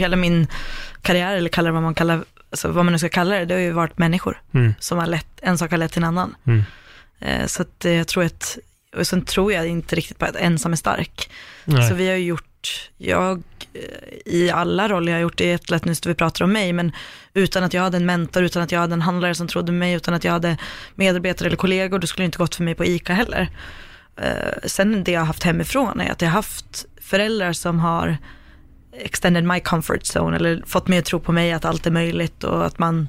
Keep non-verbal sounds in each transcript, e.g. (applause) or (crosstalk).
Hela min karriär, eller kalla det vad man kallar, alltså vad man nu ska kalla det, det har ju varit människor Mm. som har lett, en sak har lett till en annan. Mm. Eh, så att eh, jag tror att, och sen tror jag inte riktigt på att ensam är stark. Nej. Så vi har ju gjort, jag eh, i alla roller jag har gjort, det är jättelätt nu när vi pratar om mig, men utan att jag hade en mentor, utan att jag hade en handlare som trodde mig, utan att jag hade medarbetare eller kollegor, då skulle det inte gått för mig på ICA heller. Eh, sen det jag har haft hemifrån är att jag har haft föräldrar som har extended my comfort zone eller fått mig att tro på mig att allt är möjligt och att man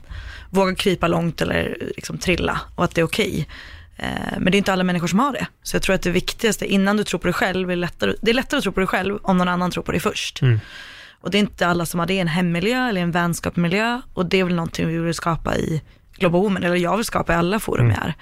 vågar krypa långt eller liksom trilla och att det är okej. Eh, Men det är inte alla människor som har det. Så jag tror att det viktigaste innan du tror på dig själv, är lättare, det är lättare att tro på dig själv om någon annan tror på dig först. Mm. Och det är inte alla som har det i en hemmiljö eller en vänskapsmiljö och det är väl någonting vi vill skapa i Global Women, eller jag vill skapa i alla forum jag är.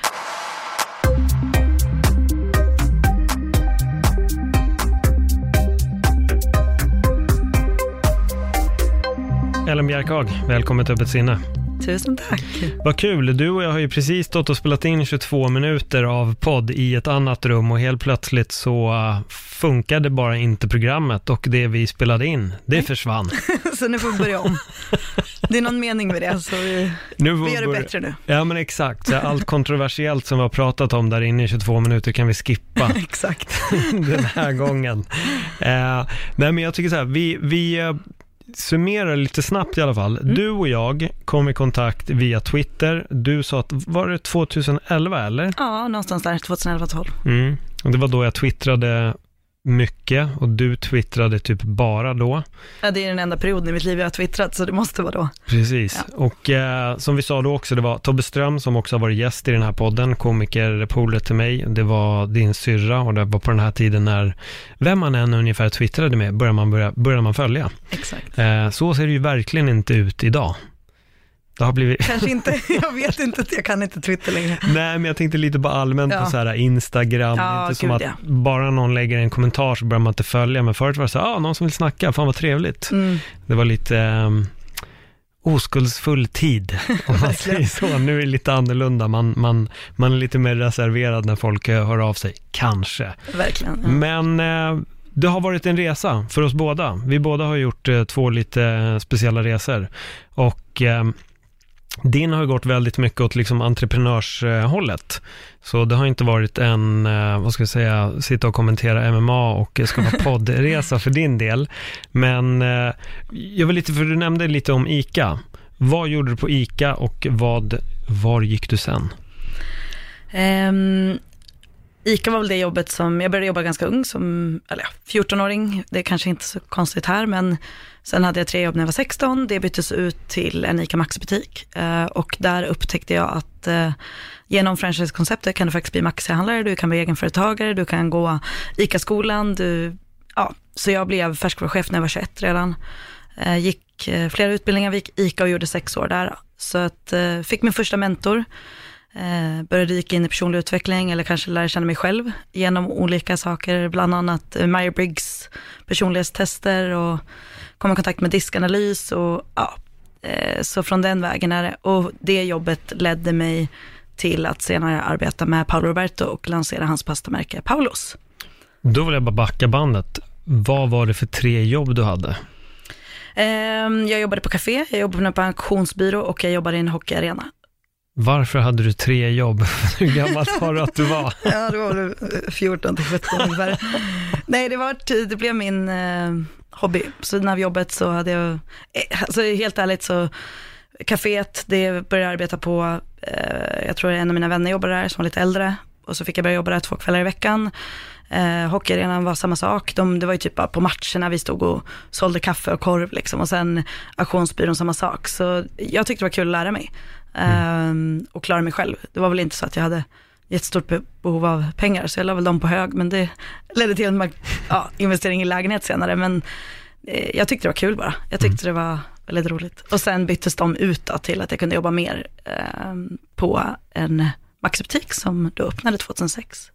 Ellen Bjärkhag, välkommen till Öppet sinne. Tusen tack. Vad kul, du och jag har ju precis stått och spelat in 22 minuter av podd i ett annat rum och helt plötsligt så uh, funkade bara inte programmet och det vi spelade in, det försvann. (laughs) Så nu får vi börja om. Det är någon mening med det, så vi, Nu vi gör det bättre nu. Ja men exakt, så allt kontroversiellt som vi har pratat om där inne i 22 minuter kan vi skippa (laughs) Exakt. (laughs) den här gången. Eh, nej men jag tycker så här, vi, vi eh, summerar lite snabbt i alla fall. Mm. Du och jag kom i kontakt via Twitter. Du sa att, var det 2011 eller? Ja, någonstans där, 2011-12. Mm. Och det var då jag twittrade mycket och du twittrade typ bara då. Ja, det är den enda perioden i mitt liv jag har twittrat, så det måste vara då. Precis. Och eh, som vi sa då också, det var Tobbe Ström som också har varit gäst i den här podden, komiker, polare till mig. Det var din syrra och det var på den här tiden när, vem man än ungefär twittrade med, började man, börja, började man följa. Exakt. Eh, så ser det ju verkligen inte ut idag. Det har blivit, Kanske inte, (laughs) jag vet inte, jag kan inte Twitter längre. nej men jag tänkte lite bara allmänt Ja. på så här Instagram, Ja, inte som att ja. bara någon lägger en kommentar så börjar man inte följa, men förut var det så här, ah, någon som vill snacka, fan vad trevligt. Mm. Det var lite um, oskuldsfull tid, om man (laughs) säger så. Nu är det lite annorlunda, man, man, man är lite mer reserverad när folk eh, hör av sig, kanske. Verkligen. Ja. Men eh, det har varit en resa för oss båda. Vi båda har gjort eh, två lite speciella resor. Och eh, din har gått väldigt mycket åt liksom entreprenörshållet. Så det har inte varit en, eh, vad ska jag säga, sitta och kommentera MMA och skapa (laughs) poddresa för din del. Men eh, jag vill lite, för du nämnde lite om ICA. Vad gjorde du på ICA och vad, var gick du sen? Ehm, ICA var väl det jobbet som, jag började jobba ganska ung, som eller ja, 14-åring, det är kanske inte så konstigt här, men sen hade jag tre jobb när jag var 16, det byttes ut till en ICA Maxi-butik eh, och där upptäckte jag att eh, genom franchise-konceptet kan du faktiskt bli Maxi-handlare, du kan bli egenföretagare, du kan gå ICA-skolan, du, ja, så jag blev färskvaruchef när jag var 21 redan. Eh, gick flera utbildningar vid ICA och gjorde sex år där. Så att, fick min första mentor, eh, började dyka in i personlig utveckling eller kanske lära känna mig själv genom olika saker, bland annat eh, Myers-Briggs personlighetstester och kom i kontakt med diskanalys och ja, eh, så från den vägen är det. Och det jobbet ledde mig till att senare arbeta med Paolo Roberto och lansera hans pastamärke Paulos. Då vill jag bara backa bandet. Vad var det för tre jobb du hade? Ehm, Jag jobbade på café, jag jobbade på en auktionsbyrå och jag jobbade i en hockeyarena. Varför hade du tre jobb? (laughs) Hur gammal var du att du var? (laughs) Ja, det var väl eh, 14 till 17 ungefär. Nej, det, var, det blev min eh, hobby. Så när vi jobbet så hade jag, eh, alltså helt ärligt så, kaféet, det började jag arbeta på, eh, jag tror en av mina vänner jobbade där som var lite äldre. Och så fick jag börja jobba där två kvällar i veckan. Eh, hockeyarenan var samma sak. De, det var ju typ bara på matcherna vi stod och sålde kaffe och korv liksom. Och sen auktionsbyrån samma sak. Så jag tyckte det var kul att lära mig. Eh, och klara mig själv. Det var väl inte så att jag hade jättestort behov av pengar, så jag la väl dem på hög, men det ledde till en (laughs) ja, investering i lägenhet senare. Men eh, jag tyckte det var kul bara. Jag tyckte mm. det var väldigt roligt. Och sen byttes de ut då till att jag kunde jobba mer eh, på en Maxi-butik som då öppnade 2006.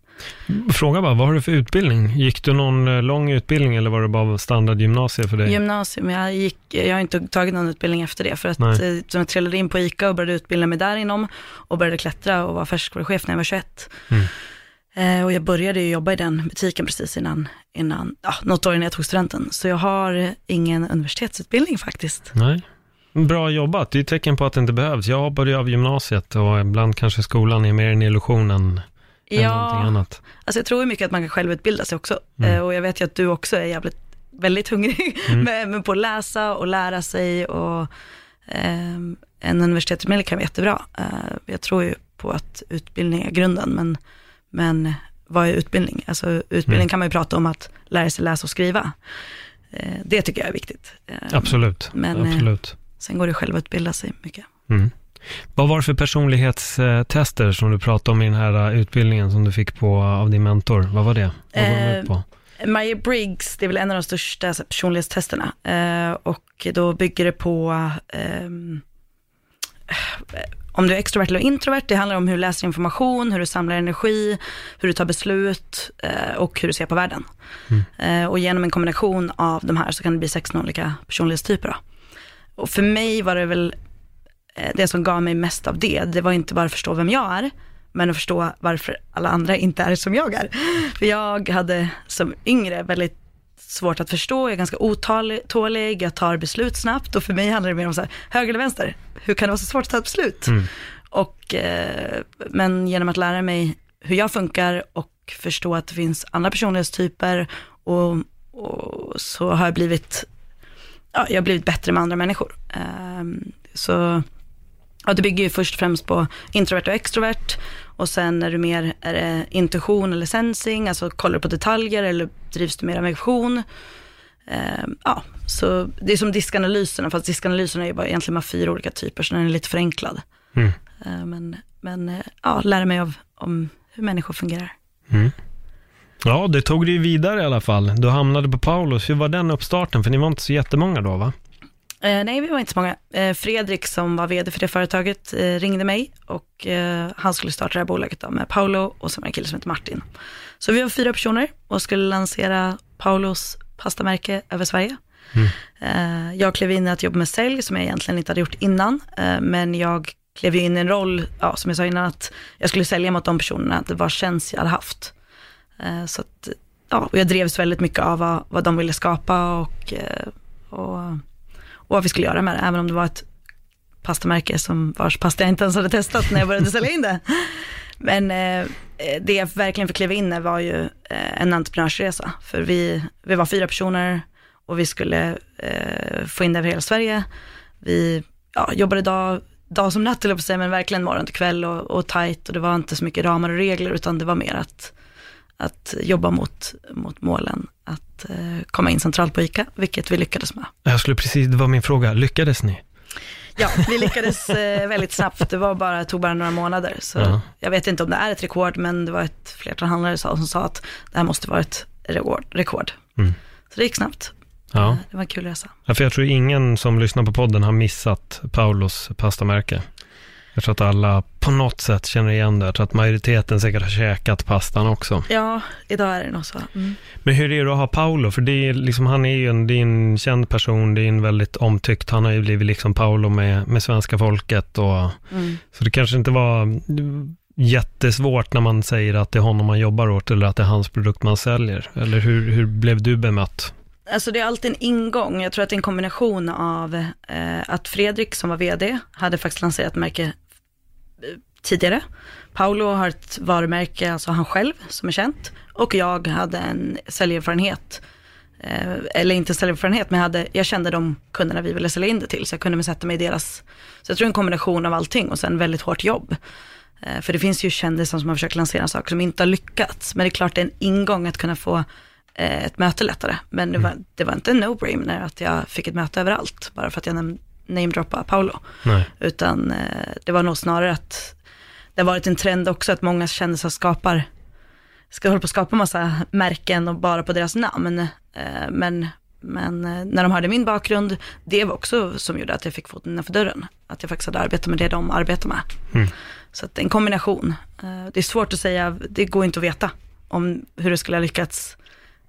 Fråga bara, vad har du för utbildning? Gick du någon eh, lång utbildning eller var det bara standardgymnasium för dig? Gymnasium, jag, gick, jag har inte tagit någon utbildning efter det, för att Nej. Eh, jag trillade in på ICA och började utbilda mig där inom och började klättra och var färskvaruchef när jag var 21. Mm. Eh, och jag började jobba i den butiken precis innan, innan ja, något år innan jag tog studenten. Så jag har ingen universitetsutbildning faktiskt. Nej. Bra jobbat, det är ett tecken på att det inte behövs. Jag hoppade ju av gymnasiet och ibland kanske skolan är mer en illusion än ja, annat. Alltså jag tror mycket att man kan självutbilda sig också. Mm. Eh, och jag vet ju att du också är jävligt, väldigt hungrig (laughs) mm. med, med på att läsa och lära sig. Och eh, en universitetsutbildning kan vara jättebra. Eh, jag tror ju på att utbildning är grunden, men, men vad är utbildning? Alltså utbildning mm. kan man ju prata om att lära sig läsa och skriva. Eh, det tycker jag är viktigt. Eh, Absolut. Men eh, Absolut. sen går det själv att utbilda sig mycket. Mm. Vad var det för personlighetstester som du pratade om i den här uh, utbildningen som du fick på uh, av din mentor? Vad var det? Vad var eh, på? Myers-Briggs, det är väl en av de största personlighetstesterna. Eh, och då bygger det på eh, om du är extrovert eller introvert. Det handlar om hur du läser information, hur du samlar energi, hur du tar beslut eh, och hur du ser på världen. Mm. Eh, och genom en kombination av de här så kan det bli 16 olika personlighetstyper. Då. Och för mig var det väl det som gav mig mest av det, det var inte bara att förstå vem jag är, men att förstå varför alla andra inte är som jag är. För jag hade som yngre väldigt svårt att förstå, jag är ganska otålig, jag tar beslut snabbt och för mig handlar det mer om så här, höger eller vänster, hur kan det vara så svårt att ta ett beslut? Mm. Och, eh, men genom att lära mig hur jag funkar och förstå att det finns andra personlighetstyper och, och så har jag blivit, ja, jag har blivit bättre med andra människor. Um, så Ja, det bygger ju först och främst på introvert och extrovert och sen är du mer, är det intuition eller sensing, alltså kollar du på detaljer eller drivs du mer av emotion? Eh, ja, så det är som diskanalyserna, fast diskanalyserna är ju bara egentligen bara fyra olika typer, så den är lite förenklad. Mm. Eh, men men eh, ja, lära mig av, om hur människor fungerar. Mm. Ja, det tog dig vidare i alla fall. Du hamnade på Paulus. Hur var den uppstarten? För ni var inte så jättemånga då, va? Eh, nej, vi var inte så många. Eh, Fredrik som var vd för det företaget eh, ringde mig och han skulle starta det här bolaget då, med Paolo och så var en kille som heter Martin. Så vi var fyra personer och skulle lansera Paulos pastamärke över Sverige. Mm. Jag klev in i att jobba med sälj som jag egentligen inte hade gjort innan, men jag klev in i en roll, ja, som jag sa innan, att jag skulle sälja mot de personerna, det var tjänst jag hade haft. så att, ja, och jag drevs väldigt mycket av vad, vad de ville skapa och, och och vad vi skulle göra med det, även om det var ett pastamärke som vars pasta jag inte ens hade testat när jag började sälja in det. (laughs) Men eh, det jag verkligen fick kliva in i var ju eh, en entreprenörsresa. För vi, vi var fyra personer och vi skulle eh, få in det över hela Sverige. Vi ja, jobbade dag, dag som natt, eller på sig, men verkligen morgon till kväll och, och tajt. Och det var inte så mycket ramar och regler, utan det var mer att, att jobba mot, mot målen att eh, komma in centralt på ICA, vilket vi lyckades med. Jag skulle precis, det var min fråga, lyckades ni? Ja, vi lyckades eh, väldigt snabbt. Det var bara, tog bara några månader. Så -huh. Jag vet inte om det är ett rekord, men det var ett flertal handlare som sa att det här måste vara ett rekord. rekord. Mm. Så det gick snabbt. Ja. Eh, det var en kul resa. Ja, för jag tror ingen som lyssnar på podden har missat Paulos pastamärke. Jag tror att alla på något sätt känner igen det. Jag tror att majoriteten säkert har käkat pastan också. Ja, idag är det nog så. Mm. Men hur är det att ha Paolo? För det är liksom, han är ju en, är en känd person, det är en väldigt omtyckt. Han har ju blivit liksom Paolo med, med svenska folket. Och, mm. Så det kanske inte var jättesvårt när man säger att det är honom man jobbar åt eller att det är hans produkt man säljer. Eller hur, hur blev du bemött? Alltså det är alltid en ingång. Jag tror att det är en kombination av eh, att Fredrik som var vd hade faktiskt lanserat märke tidigare. Paolo har ett varumärke, alltså han själv, som är känt. Och jag hade en säljerfarenhet, eh, eller inte säljerfarenhet, men jag, hade, jag kände de kunderna vi ville sälja in det till, så jag kunde sätta mig i deras, så jag tror en kombination av allting och sen väldigt hårt jobb. Eh, för det finns ju kändisar som har försökt lansera saker som inte har lyckats, men det är klart det är en ingång att kunna få eh, ett möte lättare. Men det var, mm. det var inte en no-brainer att jag fick ett möte överallt, bara för att jag namedroppa Paolo. Nej. Utan eh, det var nog snarare att det har varit en trend också att många kändisar skapar, ska hålla på att skapa massa märken och bara på deras namn. Eh, men, men eh, när de hörde min bakgrund, det var också som gjorde att jag fick foten innanför dörren. Att jag faktiskt hade arbetat med det de arbetar med. Mm. Så att en kombination. Eh, det är svårt att säga, det går inte att veta om hur det skulle ha lyckats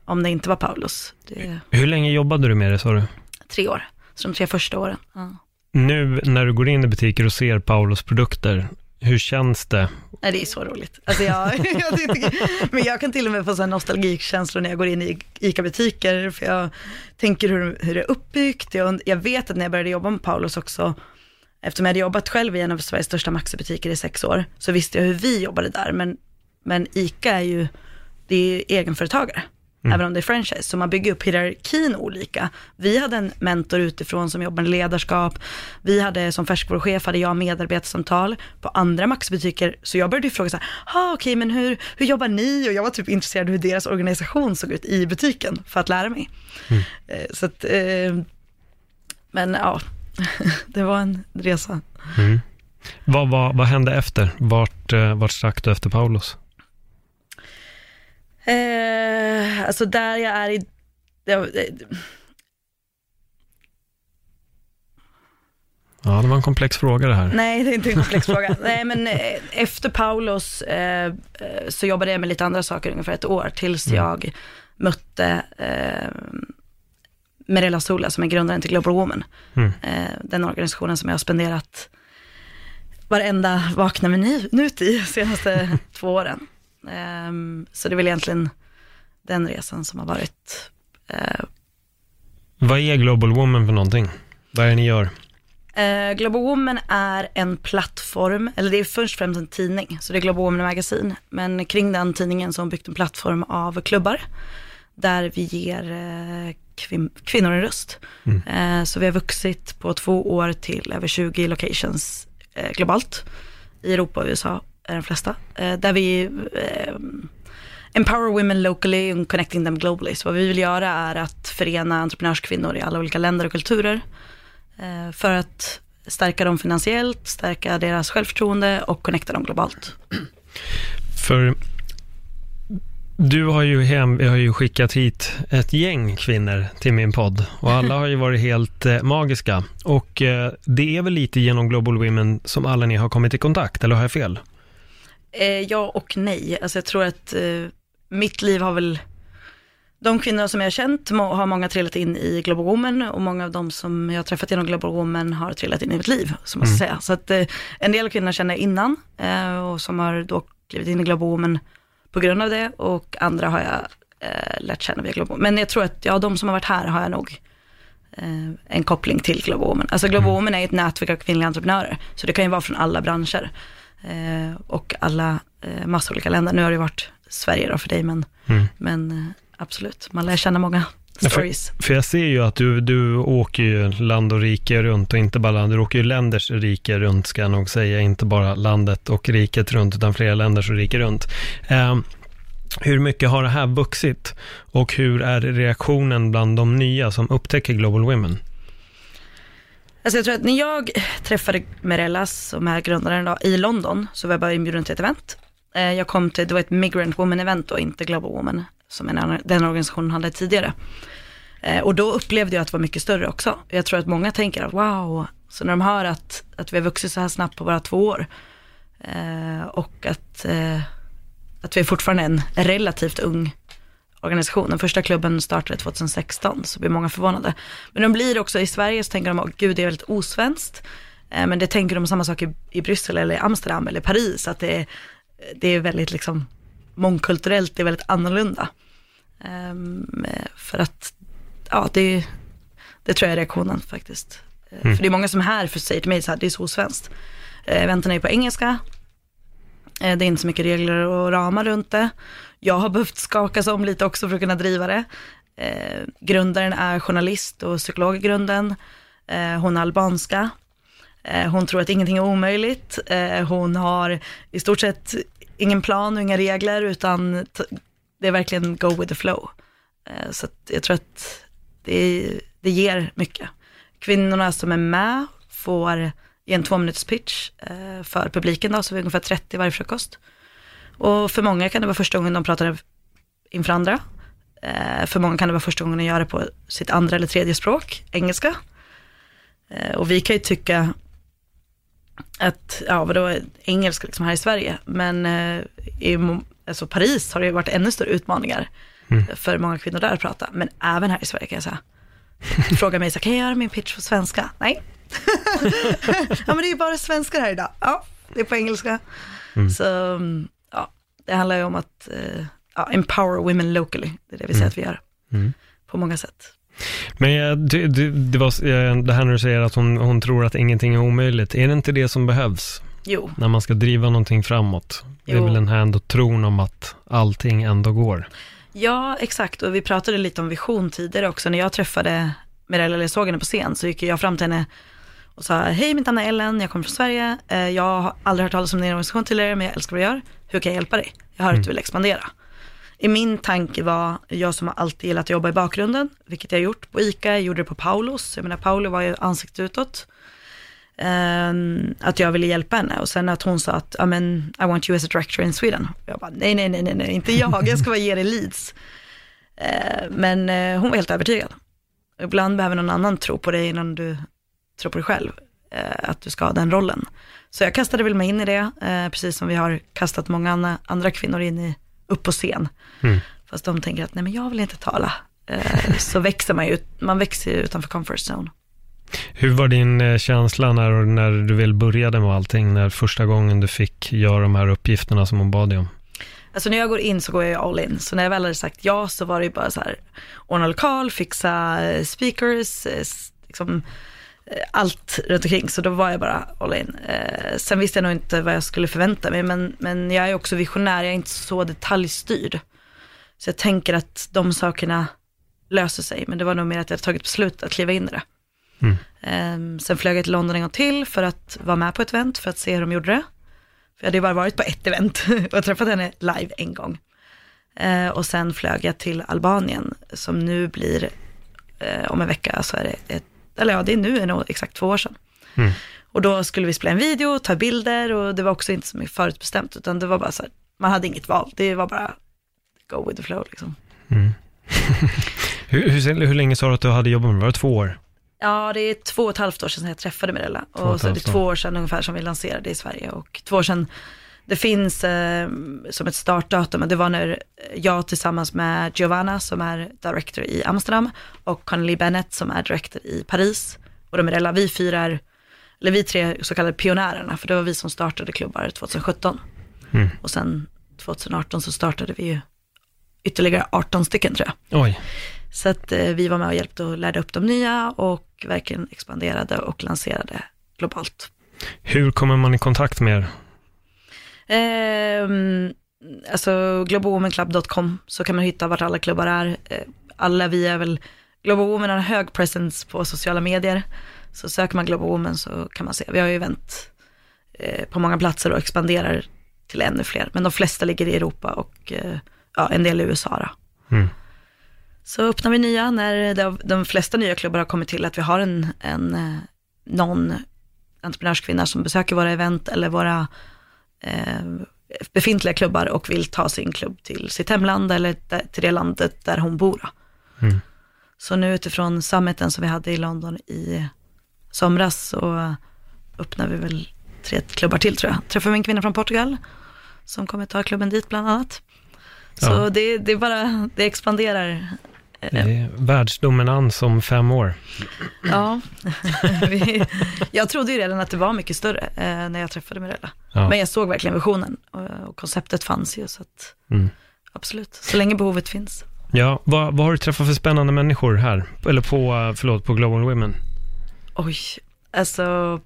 om det inte var Paulus. Det Hur länge jobbade du med det sa du? tre år, så de tre första åren. Ja. Nu när du går in i butiker och ser Paulos produkter, hur känns det? Nej, det är så roligt. Alltså jag, (laughs) jag tycker, men jag kan till och med få sån nostalgikänslor när jag går in i ICA-butiker, för jag tänker hur, hur det är uppbyggt. Jag, jag vet att när jag började jobba med Paulus också, eftersom jag hade jobbat själv i en av Sveriges största Maxi-butiker i sex år, så visste jag hur vi jobbade där. Men, men ICA är ju, det är ju egenföretagare. Även om det är franchise, så man bygger upp hierarkin olika. Vi hade en mentor utifrån som jobbar med ledarskap. Vi hade som färskvaruchef, hade jag medarbetarsamtal på andra Maxi-butiker. Så jag började fråga så här, ah, okej okay, men hur, hur jobbar ni? Och jag var typ intresserad av hur deras organisation såg ut i butiken för att lära mig. Mm. Eh, Så att, eh, men ja, (laughs) det var en resa. Mm. Vad, vad, vad hände efter? Vart, eh, vart stack du efter Paulos? Eh, alltså där jag är i, det, Ja, det var en komplex fråga det här. Nej, det är inte en komplex fråga. (laughs) Nej, men eh, efter Paulos eh, eh, så jobbade jag med lite andra saker ungefär ett år, tills Mm. jag mötte eh, Mirella Sola som är grundaren till Global Woman. Mm. Eh, den organisationen som jag har spenderat varenda vakna minut i de senaste (laughs) två åren. Ehm, så det är väl egentligen den resan som har varit eh, Vad är Global Woman för någonting? Vad är det ni gör? Eh, Global Woman är en plattform, eller det är först och främst en tidning, så det är Global Woman Magasin. Men kring den tidningen så har hon byggt en plattform av klubbar, där vi ger eh, kvin- kvinnor en röst. Mm. Så vi har vuxit på två år till över 20 locations globalt. I Europa och USA är de flesta. Eh, där vi eh, empower women locally and connecting them globally. Så vad vi vill göra är att förena entreprenörskvinnor i alla olika länder och kulturer eh, för att stärka dem finansiellt, stärka deras självförtroende och connecta dem globalt. För du har ju, hem, har ju skickat hit ett gäng kvinnor till min podd och alla har ju varit helt eh, magiska. Och eh, det är väl lite genom Global Women som alla ni har kommit i kontakt, eller har jag fel? Eh, ja och nej. Alltså jag tror att eh, mitt liv har väl, de kvinnor som jag har känt må, har många trillat in i Global Woman och många av de som jag har träffat genom Global Woman har trillat in i mitt liv, som man ska säga. Så att eh, en del kvinnor känner jag innan eh, och som har då klivit in i Global Woman på grund av det och andra har jag eh, lärt känna via Global Woman. Men jag tror att, ja, de som har varit här har jag nog eh, en koppling till Global Woman. Alltså Global Woman är ett nätverk av kvinnliga entreprenörer, så det kan ju vara från alla branscher och alla eh, massa olika länder. Nu har det varit Sverige då för dig, men, Mm. men eh, absolut, man lär känna många Ja, stories. För jag ser ju att du, du åker ju land och rike runt och inte bara land, du åker ju länders rike runt ska jag nog säga, inte bara landet och riket runt utan flera länders rike runt. Eh, hur mycket har det här vuxit och hur är reaktionen bland de nya som upptäcker Global Women? Alltså jag tror att när jag träffade Merellas, som är grundaren då, i London, så var jag bara inbjuden till ett event. Eh, jag kom till, det var ett Migrant Woman event och inte Global Woman, som en den organisationen hade tidigare. Eh, och då upplevde jag att det var mycket större också. Jag tror att många tänker att wow, så när de hör att, att vi har vuxit så här snabbt på bara två år, eh, och att, att vi är fortfarande en relativt ung organisation. Den första klubben startade 2016, så blir många förvånade. Men de blir också, i Sverige så tänker de, att gud det är väldigt osvenskt. Eh, Men det tänker de samma sak i, i Bryssel eller Amsterdam eller Paris, att det är, det är väldigt liksom mångkulturellt, det är väldigt annorlunda. Eh, för att, ja det, det tror jag är reaktionen faktiskt. Eh, För det är många som är här för säger till mig så här, det är så osvenskt. Eh, Eventen är ju på engelska, Eh, Det är inte så mycket regler och ramar runt det. Jag har behövt skakas om lite också för att kunna driva det. Eh, grundaren är journalist och psykolog i grunden. Eh, hon är albanska. Eh, hon tror att ingenting är omöjligt. Eh, hon har i stort sett ingen plan och inga regler, utan t- det är verkligen go with the flow. Eh, så att jag tror att det, det ger mycket. Kvinnorna som är med får ge en två minuters pitch eh, för publiken då, så vi är ungefär 30 varje frukost. Och för många kan det vara första gången de pratar inför andra. Eh, för många kan det vara första gången de gör det på sitt andra eller tredje språk, engelska. Eh, och vi kan ju tycka att, ja vadå, engelska liksom här i Sverige, men eh, i alltså Paris har det ju varit ännu större utmaningar mm. för många kvinnor där att prata, men även här i Sverige kan jag säga. (laughs) Fråga mig, så, kan jag göra min pitch på svenska? Nej. (laughs) ja men det är ju bara svenskar här idag. Ja, det är på engelska. Mm. Så ja, det handlar ju om att uh, ja, empower women locally. Det är det vi säger mm. att vi gör. Mm. På många sätt. Men det, det, det, var eh, det här när du säger att hon, hon tror att ingenting är omöjligt. Är det inte det som behövs? Jo. När man ska driva någonting framåt. Det är jo. väl den här ändå tron om att allting ändå går. Ja, exakt. Och vi pratade lite om vision tidigare också. När jag träffade Mirella, henne på scen, så gick jag fram till henne och sa, hej mitt namn är Ellen, jag kommer från Sverige, eh, jag har aldrig hört talas om din organisation tidigare, men jag älskar vad du gör, hur kan jag hjälpa dig? Jag hör mm. att du vill expandera. I min tanke var, jag som har alltid gillat att jobba i bakgrunden, vilket jag har gjort på ICA, jag gjorde det på Paulos, jag menar Paolo var ju ansiktet utåt. Um, att jag ville hjälpa henne och sen att hon sa att, I, mean, I want you as a director in Sweden. Jag bara, nej, nej, nej, nej, nej inte jag, jag ska bara ge dig leads. Uh, men uh, hon var helt övertygad. Ibland behöver någon annan tro på dig innan du tror på dig själv, att du ska ha den rollen. Så jag kastade väl mig in i det, precis som vi har kastat många andra, kvinnor in i, upp på scen. Mm. Fast de tänker att, nej men jag vill inte tala. så växer man ju, man växer ju utanför comfort zone. Hur var din eh, känsla när, när du väl började med allting, när första gången du fick göra de här uppgifterna som hon bad dig om? Alltså när jag går in så går jag all in. Så när jag väl hade sagt ja så var det ju bara så här, ordna lokal, fixa eh, speakers, eh, liksom allt runt omkring. Så då var jag bara all in. sen visste jag nog inte vad jag skulle förvänta mig, men, men jag är också visionär, jag är inte så detaljstyrd. Så jag tänker att de sakerna löser sig, men det var nog mer att jag tagit beslutet att kliva in i det. Mm. Um, sen flög jag till London en gång till för att vara med på ett event, för att se hur de gjorde det. För jag hade ju bara varit på ett event (laughs) och träffat henne live en gång. Uh, och sen flög jag till Albanien, som nu blir, uh, om en vecka så är det ett, eller ja, det är nu, är nog exakt två år sedan. Mm. Och då skulle vi spela en video, ta bilder och det var också inte så mycket förutbestämt, utan det var bara så här, man hade inget val, det var bara go with the flow liksom. Mm. (laughs) hur, hur, hur länge sa du att du hade jobbat med det? Var det två år? Ja, det är två och ett halvt år sedan jag träffade Mirella. Och, och så är det två år sedan ungefär som vi lanserade i Sverige. Och två år sedan, det finns eh, som ett startdatum, men det var när jag tillsammans med Giovanna som är director i Amsterdam och Connelly Bennett som är director i Paris. Och de Mirella, vi firar, eller vi tre så kallade pionjärerna, för det var vi som startade klubbar 2017. Mm. Och sen 2018 så startade vi ju ytterligare 18 stycken tror jag. Oj. Så att eh, vi var med och hjälpte och lärde upp de nya och verkligen expanderade och lanserade globalt. Hur kommer man i kontakt med er? Eh, alltså globalwomanclub.com så kan man hitta vart alla klubbar är. Eh, alla vi är väl, Global Woman har en hög presence på sociala medier. Så söker man Global Woman så kan man se, vi har ju event eh, på många platser och expanderar till ännu fler. Men de flesta ligger i Europa och eh, ja, en del i USA. Mm. Så öppnar vi nya när de, flesta nya klubbar har kommit till att vi har en, en eh, någon entreprenörskvinna som besöker våra event eller våra befintliga klubbar och vill ta sin klubb till sitt hemland eller till det landet där hon bor. Mm. Så nu utifrån summiten som vi hade i London i somras så öppnar vi väl tre klubbar till tror jag. Träffar vi en kvinna från Portugal som kommer ta klubben dit bland annat. Så ja. det, det bara, det expanderar världsdominans om fem år. Ja, (laughs) jag trodde ju redan att det var mycket större eh, när jag träffade Mirella. Ja. Men jag såg verkligen visionen och, och konceptet fanns ju. Så att, mm. Absolut, så länge behovet finns. Ja, vad, vad har du träffat för spännande människor här? Eller på, förlåt, på Global Women? Oj, alltså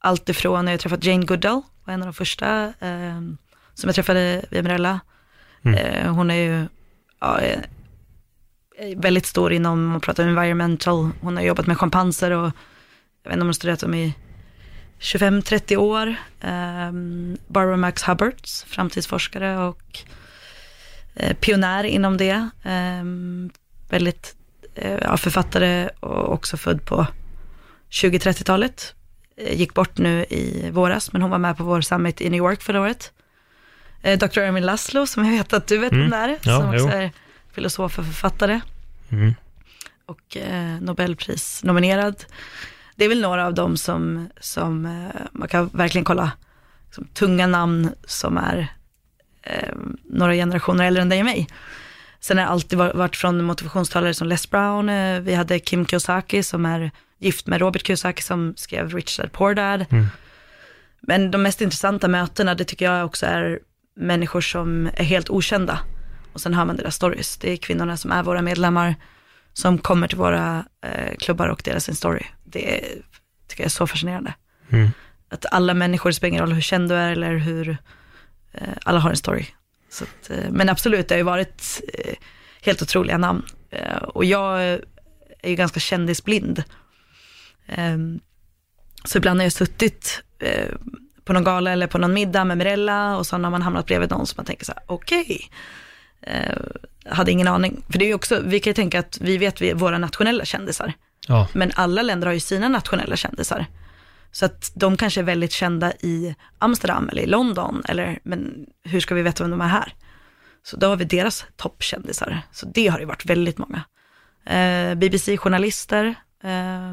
allt ifrån när jag träffat Jane Goodall, var en av de första eh, som jag träffade via Mirella. Mm. Eh, hon är ju ja, väldigt stor inom, om man pratar environmental, hon har jobbat med schimpanser och jag vet inte om hon har studerat dem i 25-30 år. Um, Barbara Max Hubbards, framtidsforskare och uh, pionjär inom det. Um, väldigt uh, författare och också född på 20-30-talet. eh, gick bort nu i våras, men hon var med på vår summit i New York förra året. Eh, Dr. Ermin Laszlo, som jag vet att du vet Mm. vem är, Ja, som också jo. är filosof och författare Mm. och eh, Nobelpris-nominerad. Det är väl några av dem som, som eh, man kan verkligen kolla, som tunga namn som är eh, några generationer äldre än dig och mig. Sen har det alltid var- varit från motivationstalare som Les Brown, eh, vi hade Kim Kiyosaki som är gift med Robert Kiyosaki som skrev Rich Dad Poor Dad. Mm. Men de mest intressanta mötena, det tycker jag också är människor som är helt okända. Och sen hör man deras stories. Det är kvinnorna som är våra medlemmar, som kommer till våra eh, klubbar och delar sin story. Det är, tycker jag är så fascinerande. Mm. Att alla människor, det spelar ingen roll hur känd du är eller hur, eh, alla har en story. Så att, eh, men absolut, det har ju varit eh, helt otroliga namn. Eh, och jag är ju ganska kändisblind. Ehm, så ibland har jag suttit eh, på någon gala eller på någon middag med Mirella och så har man hamnat bredvid någon som man tänker så här, okej. Eh, hade ingen aning. För det är ju också, vi kan ju tänka att vi vet vi, våra nationella kändisar. Ja, Men alla länder har ju sina nationella kändisar. Så att de kanske är väldigt kända i Amsterdam eller i London, eller, men hur ska vi veta vem de är här? Så då har vi deras toppkändisar. Så det har ju varit väldigt många. Eh, BBC-journalister, eh,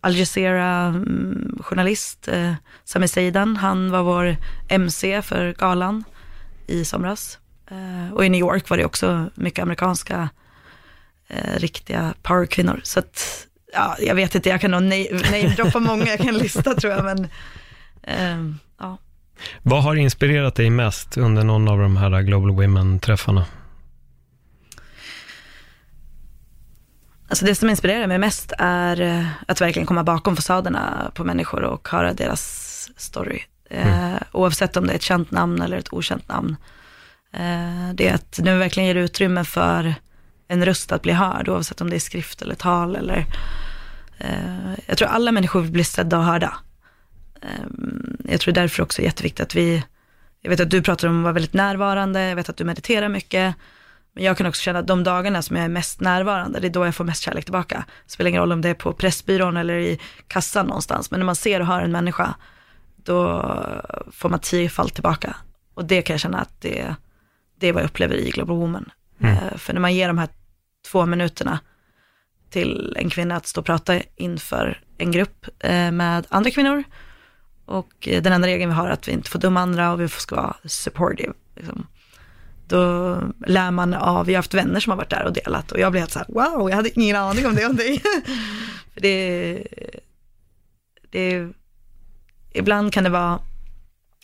Al Jazeera-journalist, eh, Sami Seidan, han var vår MC för galan i somras. Eh, och i New York var det också mycket amerikanska eh, riktiga powerkvinnor. Så att, ja, jag vet inte, jag kan nog na- namedroppa (laughs) många, jag kan lista tror jag, men ehm, ja. vad har inspirerat dig mest under någon av de här Global Women-träffarna? Alltså det som inspirerar mig mest är eh, att verkligen komma bakom fasaderna på människor och höra deras story. Eh, oavsett om det är ett känt namn eller ett okänt namn. Eh, det är att nu verkligen ger utrymme för en röst att bli hörd, oavsett om det är skrift eller tal eller eh, jag tror alla människor vill bli sedda och hörda. Eh, jag tror därför också är jätteviktigt att vi, jag vet att du pratar om att vara väldigt närvarande, jag vet att du mediterar mycket, men jag kan också känna att de dagarna som jag är mest närvarande, det är då jag får mest kärlek tillbaka. Det spelar ingen roll om det är på Pressbyrån eller i kassan någonstans, men när man ser och hör en människa, då får man tiofalt tillbaka. Och det kan jag känna att det, det är vad jag upplever i Global Woman. Mm. Eh, För när man ger de här två minuterna till en kvinna att stå och prata inför en grupp eh, med andra kvinnor, och eh, den enda regeln vi har är att vi inte får döma andra och vi ska vara supportive. Liksom. Då lär man av, vi har haft vänner som har varit där och delat och jag blev helt så här, wow, jag hade ingen aning om det om dig. (laughs) För det, det, ibland kan det vara,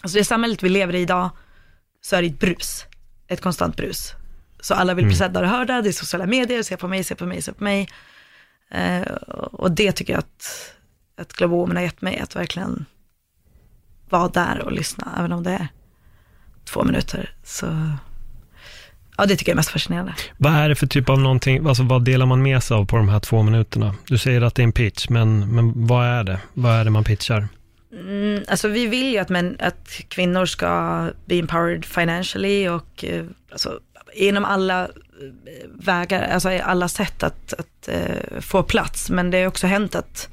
alltså det samhället vi lever i idag, så är det ett brus, ett konstant brus. Så alla vill bli Mm. sedda och hörda, det är sociala medier, se på mig, se på mig, se på mig. Eh, och det tycker jag att, att Global Woman har gett mig, att verkligen vara där och lyssna, även om det är två minuter. Så ja, det tycker jag är mest fascinerande. Vad är det för typ av någonting, alltså vad delar man med sig av på de här två minuterna? Du säger att det är en pitch, men, men vad är det? Vad är det man pitchar? Mm, alltså vi vill ju att, män, att kvinnor ska be empowered financially och eh, alltså, inom alla eh, vägar, alltså alla sätt att, att eh, få plats. Men det har också hänt att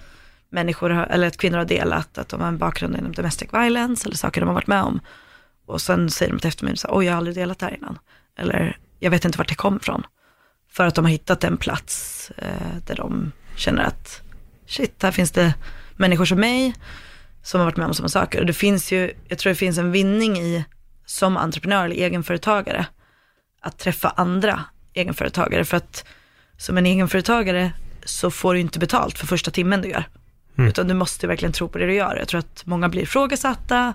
människor, har, eller att kvinnor har delat att de har en bakgrund inom domestic violence eller saker de har varit med om. Och sen säger de till eftermiddagen, så, oj jag har aldrig delat det här innan. Eller jag vet inte vart det kom ifrån. För att de har hittat en plats eh, där de känner att shit, här finns det människor som mig som har varit med om samma saker. Och det finns ju, jag tror det finns en vinning i, som entreprenör eller egenföretagare, att träffa andra egenföretagare. För att som en egenföretagare så får du inte betalt för första timmen du gör. Mm. Utan du måste verkligen tro på det du gör. Jag tror att många blir ifrågasatta,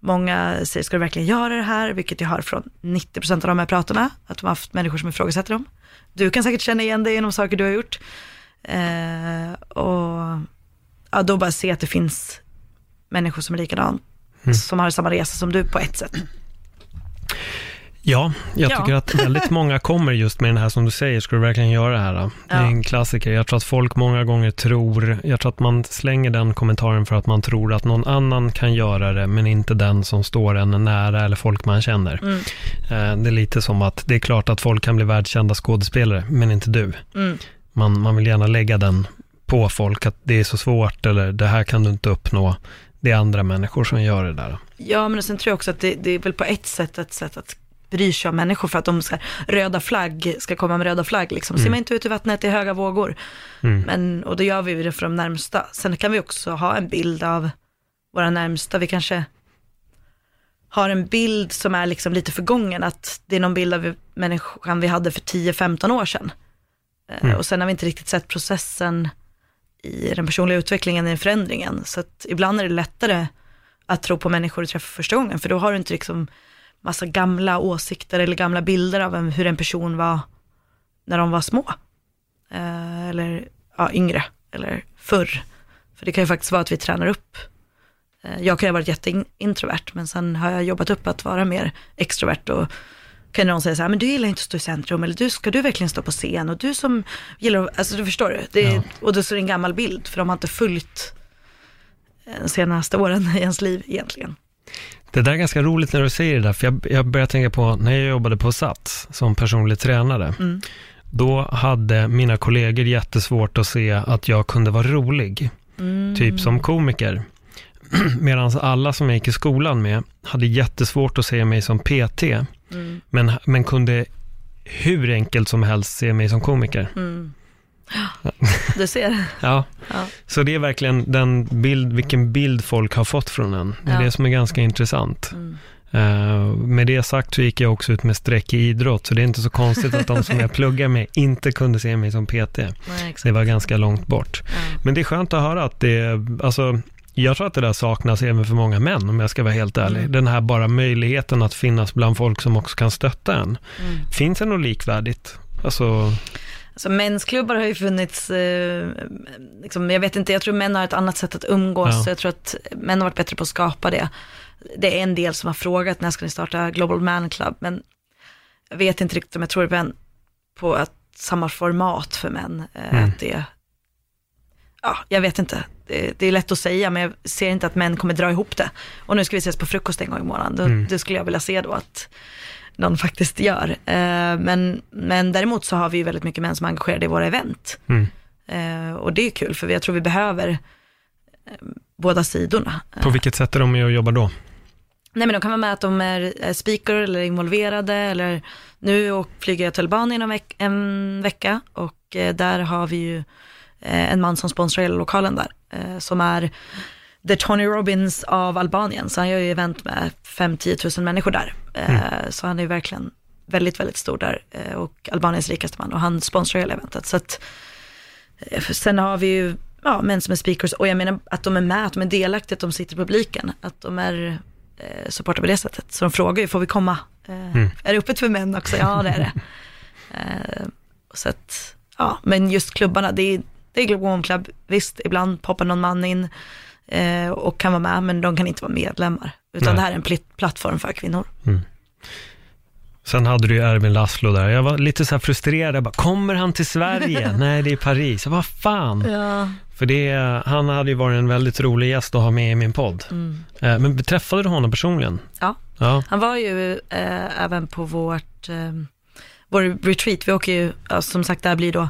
många säger, ska du verkligen göra det här? Vilket jag har från 90% av de jag pratar med, att de har haft människor som ifrågasätter dem. Du kan säkert känna igen dig genom saker du har gjort. Eh, och ja, då bara se att det finns människor som är likadant, Mm. som har samma resa som du på ett sätt. Ja, jag Ja. tycker att väldigt många kommer just med den här som du säger, ska du verkligen göra det här? då? Det är Ja. en klassiker. Jag tror att folk många gånger tror, jag tror att man slänger den kommentaren för att man tror att någon annan kan göra det, men inte den som står en nära eller folk man känner. Mm. Eh, Det är lite som att det är klart att folk kan bli världskända skådespelare, men inte du. Mm. Man, man vill gärna lägga den på folk att det är så svårt eller det här kan du inte uppnå. Det är andra människor som gör det där. Ja, men sen tror jag också att det, det är väl på ett sätt ett sätt att bry sig om människor för att de ska, röda flagg ska komma med röda flagg liksom. Mm. Simma inte ut i vattnet, det är höga vågor. Mm. Men, och då gör vi det för de närmsta. Sen kan vi också ha en bild av våra närmsta. Vi kanske har en bild som är liksom lite förgången, att det är någon bild av människan vi hade för 10-15 år sedan. Eh, Mm. Och sen har vi inte riktigt sett processen i den personliga utvecklingen, i förändringen. Så att ibland är det lättare att tro på människor du träffar första gången, för då har du inte liksom massa gamla åsikter eller gamla bilder av hur en person var när de var små. Eh, eller ja, yngre, eller förr. För det kan ju faktiskt vara att vi tränar upp. Eh, jag kan ju ha varit jätteintrovert, men sen har jag jobbat upp att vara mer extrovert och kan någon säga så här, men du gillar inte att stå i centrum, eller du, ska du verkligen stå på scen? Och du som gillar, att- alltså du förstår du, det är, Ja. och då så är det en gammal bild, för de har inte följt eh, de senaste åren i ens liv egentligen. Det där är ganska roligt när du säger det där, för jag, jag börjar tänka på när jag jobbade på Sats som personlig tränare. Mm. Då hade mina kollegor jättesvårt att se att jag kunde vara rolig, Mm. typ som komiker. (clears throat) Medan alla som jag gick i skolan med hade jättesvårt att se mig som PT, Mm. men, men kunde hur enkelt som helst se mig som komiker. Mm. (gasps) Du ser. (laughs) Ja, Ja. så det är verkligen den bild, vilken bild folk har fått från en. Det är Ja. det som är ganska intressant. Mm. Eh, med det sagt så gick jag också ut med streck i idrott, så det är inte så konstigt att de som jag (laughs) pluggar med inte kunde se mig som PT. Nej. Det var ganska långt bort. Ja. Men det är skönt att höra att det, alltså, jag tror att det där saknas även för många män, om jag ska vara helt ärlig. Mm. Den här bara möjligheten att finnas bland folk som också kan stötta en. Mm. Finns det något likvärdigt? Alltså, Alltså mensklubbar har ju funnits, eh, liksom, jag vet inte, jag tror män har ett annat sätt att umgås, Ja. så jag tror att män har varit bättre på att skapa det. Det är en del som har frågat, när ska ni starta Global Man Club? Men jag vet inte riktigt om jag tror på att samma format för män. eh, Mm. Att det, ja, jag vet inte. Det, det är lätt att säga, men jag ser inte att män kommer dra ihop det. Och nu ska vi ses på frukost en gång i månaden. Då, Mm. Det skulle jag vilja se då att någon faktiskt gör. Eh, men, men däremot så har vi ju väldigt mycket män som är engagerade i våra event. mm. Eh, och det är kul, för jag tror vi behöver eh, båda sidorna. på vilket sätt är de med och jobbar då? Nej men de kan vara med att de är speaker eller involverade eller nu och flyger jag till Albanien en, veck- en vecka och där har vi ju en man som sponsrar hela lokalen där som är The Tony Robbins av Albanien så han gör ju event med 5-10 000 människor där. Eh, Så han är ju verkligen väldigt, väldigt stor där eh, och Albaniens rikaste man och han sponsrar hela eventet. Så att, eh, sen har vi ju ja, män som är speakers och jag menar att de är med, att de är delaktiga, att de sitter i publiken, att de är eh, supportar på det sättet. Så de frågar ju, får vi komma? Eh, Mm. Är det öppet för män också? Ja, det är det. (laughs) eh, så att, ja, men just klubbarna, det är, det är Woman Club, visst, ibland poppar någon man in eh, och kan vara med, men de kan inte vara medlemmar. Utan Nej. det här är en pl- plattform för kvinnor. Sen hade du ju Erwin Laszlo där. Jag var lite så här frustrerad. Jag bara, kommer han till Sverige? (laughs) Nej, det är Paris. Vad fan? Ja. För det, han hade ju varit en väldigt rolig gäst att ha med i min podd. Mm. Eh, Men träffade du honom personligen? Ja. Ja. Han var ju eh, även på vårt, eh, vår retreat, vi åker ju, som sagt det här blir då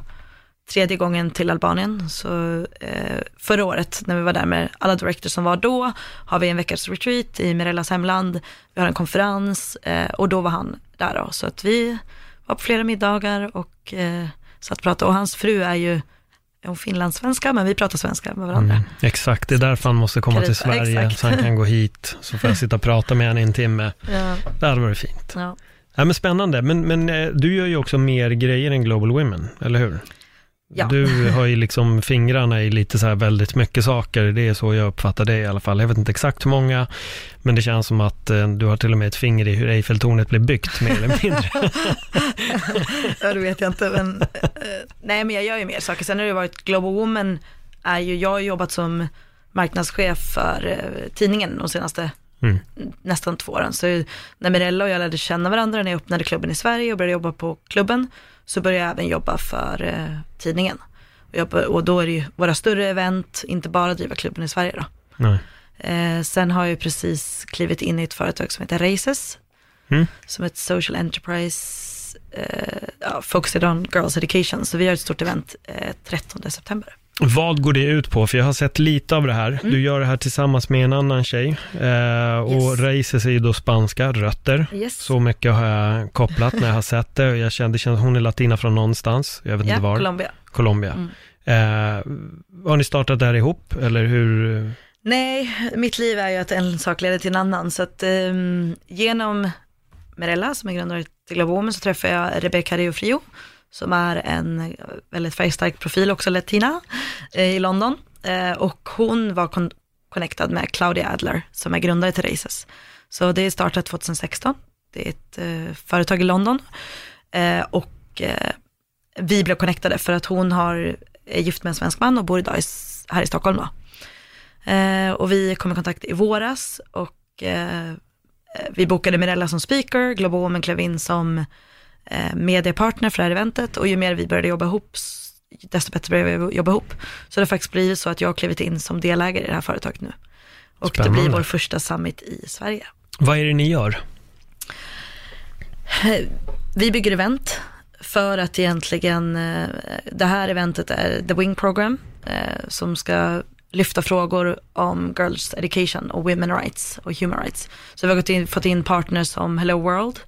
tredje gången till Albanien. Så eh, förra året när vi var där med alla directors som var då, har vi en veckas retreat i Mirellas hemland, vi har en konferens eh, och då var han där då. Så att vi var på flera middagar och eh, satt och pratade och hans fru är ju, är hon finlandssvenska, men vi pratar svenska med varandra. Mm, exakt, det är därför han måste komma till Carita, Sverige, exakt. så han kan gå hit, så får jag sitta och prata med honom i en timme. Ja, Det hade varit fint. ja. Ja, men spännande, men, men eh, du gör ju också mer grejer än Global Women, eller hur? Ja. Du har ju liksom fingrarna i lite så här väldigt mycket saker, det är så jag uppfattar det i alla fall. Jag vet inte exakt hur många, men det känns som att eh, du har till och med ett finger i hur Eiffeltornet blev byggt, mer eller mindre. (laughs) Ja, det vet jag inte. Men, eh, nej, men jag gör ju mer saker. Sen har det varit Global Woman, är ju, jag har jobbat som marknadschef för eh, tidningen de senaste Mm. nästan två åren. Så när Mirella och jag lärde känna varandra när jag öppnade klubben i Sverige och började jobba på klubben, så började jag även jobba för eh, tidningen. Och, jobba, och då är det ju våra större event, inte bara driva klubben i Sverige då. Eh, sen har jag precis klivit in i ett företag som heter Races, Mm. som är ett social enterprise, eh, ja, focused on girls education. Så vi har ett stort event eh, 13 september. Vad går det ut på? För jag har sett lite av det här. Mm. Du gör det här tillsammans med en annan tjej. Eh, och Yes. Är ju då spanska, rötter. Yes. Så mycket har jag kopplat när jag har sett det. Och jag kände, det känns hon är latina från någonstans. Jag vet ja, inte var. Colombia. Colombia. Mm. Eh, har ni startat det här ihop? Eller hur? Nej, mitt liv är ju att en sak leder till en annan. Så att ehm, genom Mirella, som är grundare till Globomen, så träffade jag Rebecca Rio Frio, som är en väldigt färgstark profil, också latina, eh, i London. Eh, och hon var kon- connectad med Claudia Adler, som är grundare till Races. Så det startade 2016. Det är ett eh, företag i London. Eh, och eh, vi blev connectade för att hon har, är gift med en svensk man och bor idag i, här i Stockholm. Då. Eh, och vi kom i kontakt i våras och eh, eh vi bokade Mirella som speaker, Globomen klev in som eh, mediepartner för det här eventet och ju mer vi började jobba ihop, desto bättre började vi jobba ihop. Så det har faktiskt blivit så att jag har klivit in som delägare i det här företaget nu. Och det Spännande. blir vår första summit i Sverige. Vad är det ni gör? Vi bygger event för att egentligen, eh, det här eventet är The Wing Program eh, som ska lyfta frågor om girls education och women rights och human rights. Så vi har in, fått in partners som Hello World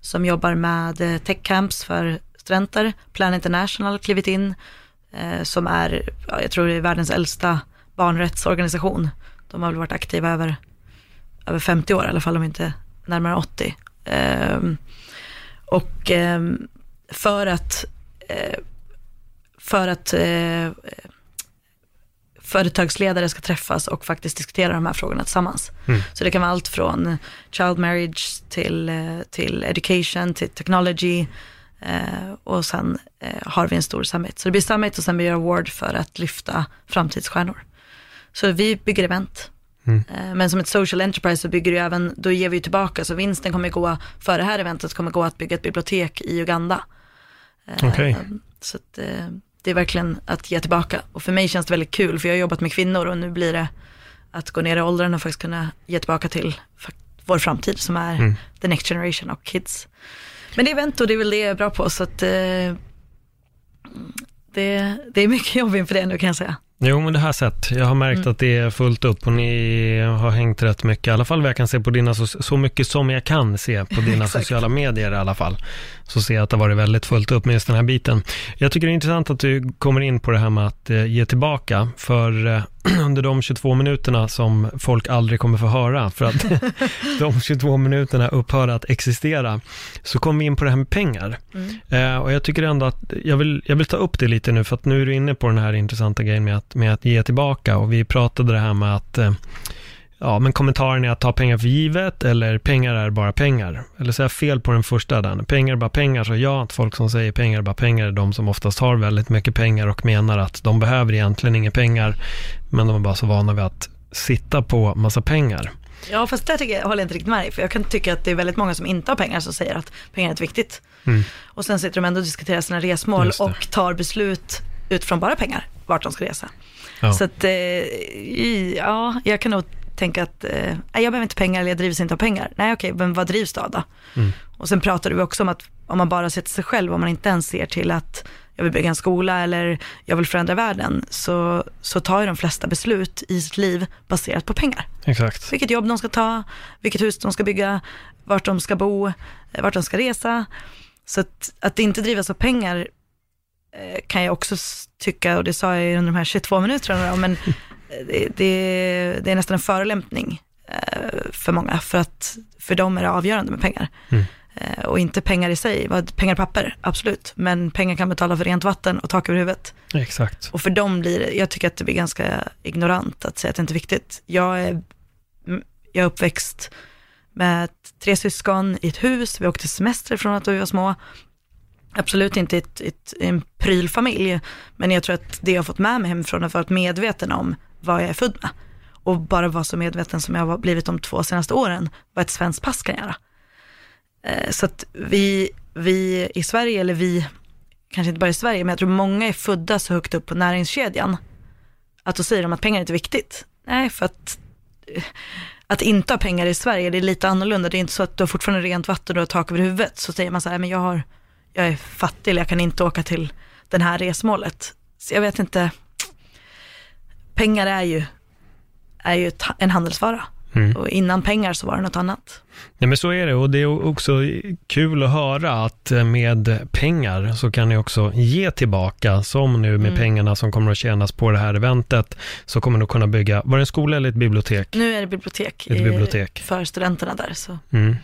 som jobbar med eh, tech camps för studenter. Plan International har klivit in eh, som är, ja, jag tror det är världens äldsta barnrättsorganisation. De har väl varit aktiva över, över 50 år i alla fall, om inte närmare 80. Eh, och eh, för att, eh, för att eh, företagsledare ska träffas och faktiskt diskutera de här frågorna tillsammans. Mm. Så det kan vara allt från child marriage till, eh, till education, till technology eh, och sen eh, har vi en stor summit. Så det blir summit och sen blir det award för att lyfta framtidsstjärnor. Så vi bygger event. Mm. Eh, Men som ett social enterprise så bygger ju även, då ger vi tillbaka, så vinsten kommer gå, för det här eventet kommer gå att bygga ett bibliotek i Uganda. Eh, Okej. Så att, eh, det är verkligen att ge tillbaka. Och för mig känns det väldigt kul, för jag har jobbat med kvinnor och nu blir det att gå ner i åldern och faktiskt kunna ge tillbaka till vår framtid som är Mm. the next generation och kids. Men det är event och det är väl det jag är bra på, så att eh, det, det är mycket jobb inför det nu kan jag säga. Jo, men det här sett. Jag har märkt Mm. att det är fullt upp och ni har hängt rätt mycket. I alla fall vad jag kan se på dina, så mycket som jag kan se på dina (laughs) sociala medier i alla fall. Så ser jag att det har varit väldigt fullt upp med just den här biten. Jag tycker det är intressant att du kommer in på det här med att eh, ge tillbaka. För eh, (clears throat) under de 22 minuterna som folk aldrig kommer få höra, för att (laughs) (laughs) de 22 minuterna upphör att existera, så kommer vi in på det här med pengar. Mm. Eh, och jag tycker ändå att jag vill, jag vill ta upp det lite nu, för att nu är du inne på den här intressanta grejen med att, med att ge tillbaka. Och vi pratade det här med att, eh, ja, men kommentaren är att ta pengar för givet, eller pengar är bara pengar. Eller säga fel på den första där. Pengar är bara pengar, så ja, att folk som säger pengar är bara pengar är de som oftast har väldigt mycket pengar och menar att de behöver egentligen inga pengar, men de är bara så vana vid att sitta på massa pengar. Ja, fast där tycker jag, håller jag inte riktigt med dig, för jag kan tycka att det är väldigt många som inte har pengar som säger att pengar är inte viktigt. Mm. Och sen sitter de ändå och diskuterar sina resmål det. och tar beslut utifrån bara pengar, vart de ska resa. Ja. Så att, eh, ja, jag kan nog tänka att, eh, jag behöver inte pengar eller jag drivs inte av pengar. Nej, okej, men vad drivs du av då? Mm. Och sen pratar du också om att om man bara ser till sig själv, om man inte ens ser till att jag vill bygga en skola eller jag vill förändra världen, så, så tar ju de flesta beslut i sitt liv baserat på pengar Exakt. vilket jobb de ska ta, vilket hus de ska bygga, vart de ska bo, eh, vart de ska resa. Så att, att inte drivas av pengar eh, kan jag också tycka, och det sa jag under de här 22 minuterna, men (laughs) det, det, det är nästan en förolämpning eh, för många, för att för dem är det avgörande med pengar. Mm. Eh, Och inte pengar i sig, pengar papper, absolut, men pengar kan betala för rent vatten och tak över huvudet. Exakt. Och för dem blir det, jag tycker att det blir ganska ignorant att säga att det inte är viktigt. Jag är, mm, jag är uppväxt med tre syskon i ett hus, vi åkte semester från att vi var små. Absolut inte i ett, ett, en prylfamilj, men jag tror att det jag har fått med mig hemifrån att vara medveten om vad jag är född med. Och bara vara så medveten som jag har blivit de två senaste åren, vad ett svenskt pass kan göra. Eh, så att vi, vi i Sverige, eller vi, kanske inte bara i Sverige, men jag tror många är födda så högt upp på näringskedjan, att då säger de att pengar är inte viktigt. Nej, för att, eh, att inte ha pengar i Sverige, det är lite annorlunda. Det är inte så att du har fortfarande rent vatten och har tak över huvudet, så säger man så här, men jag, har, jag är fattig eller jag kan inte åka till den här resmålet. Så jag vet inte, pengar är ju, är ju en handelsvara. Mm. Och innan pengar så var det något annat. Nej men så är det och det är också kul att höra att eh, med pengar så kan ni också ge tillbaka, som nu med Mm. pengarna som kommer att tjänas på det här eventet, så kommer du kunna bygga, var det en skola eller ett bibliotek? Nu är det bibliotek, Ett bibliotek. för studenterna där. Så. Mm.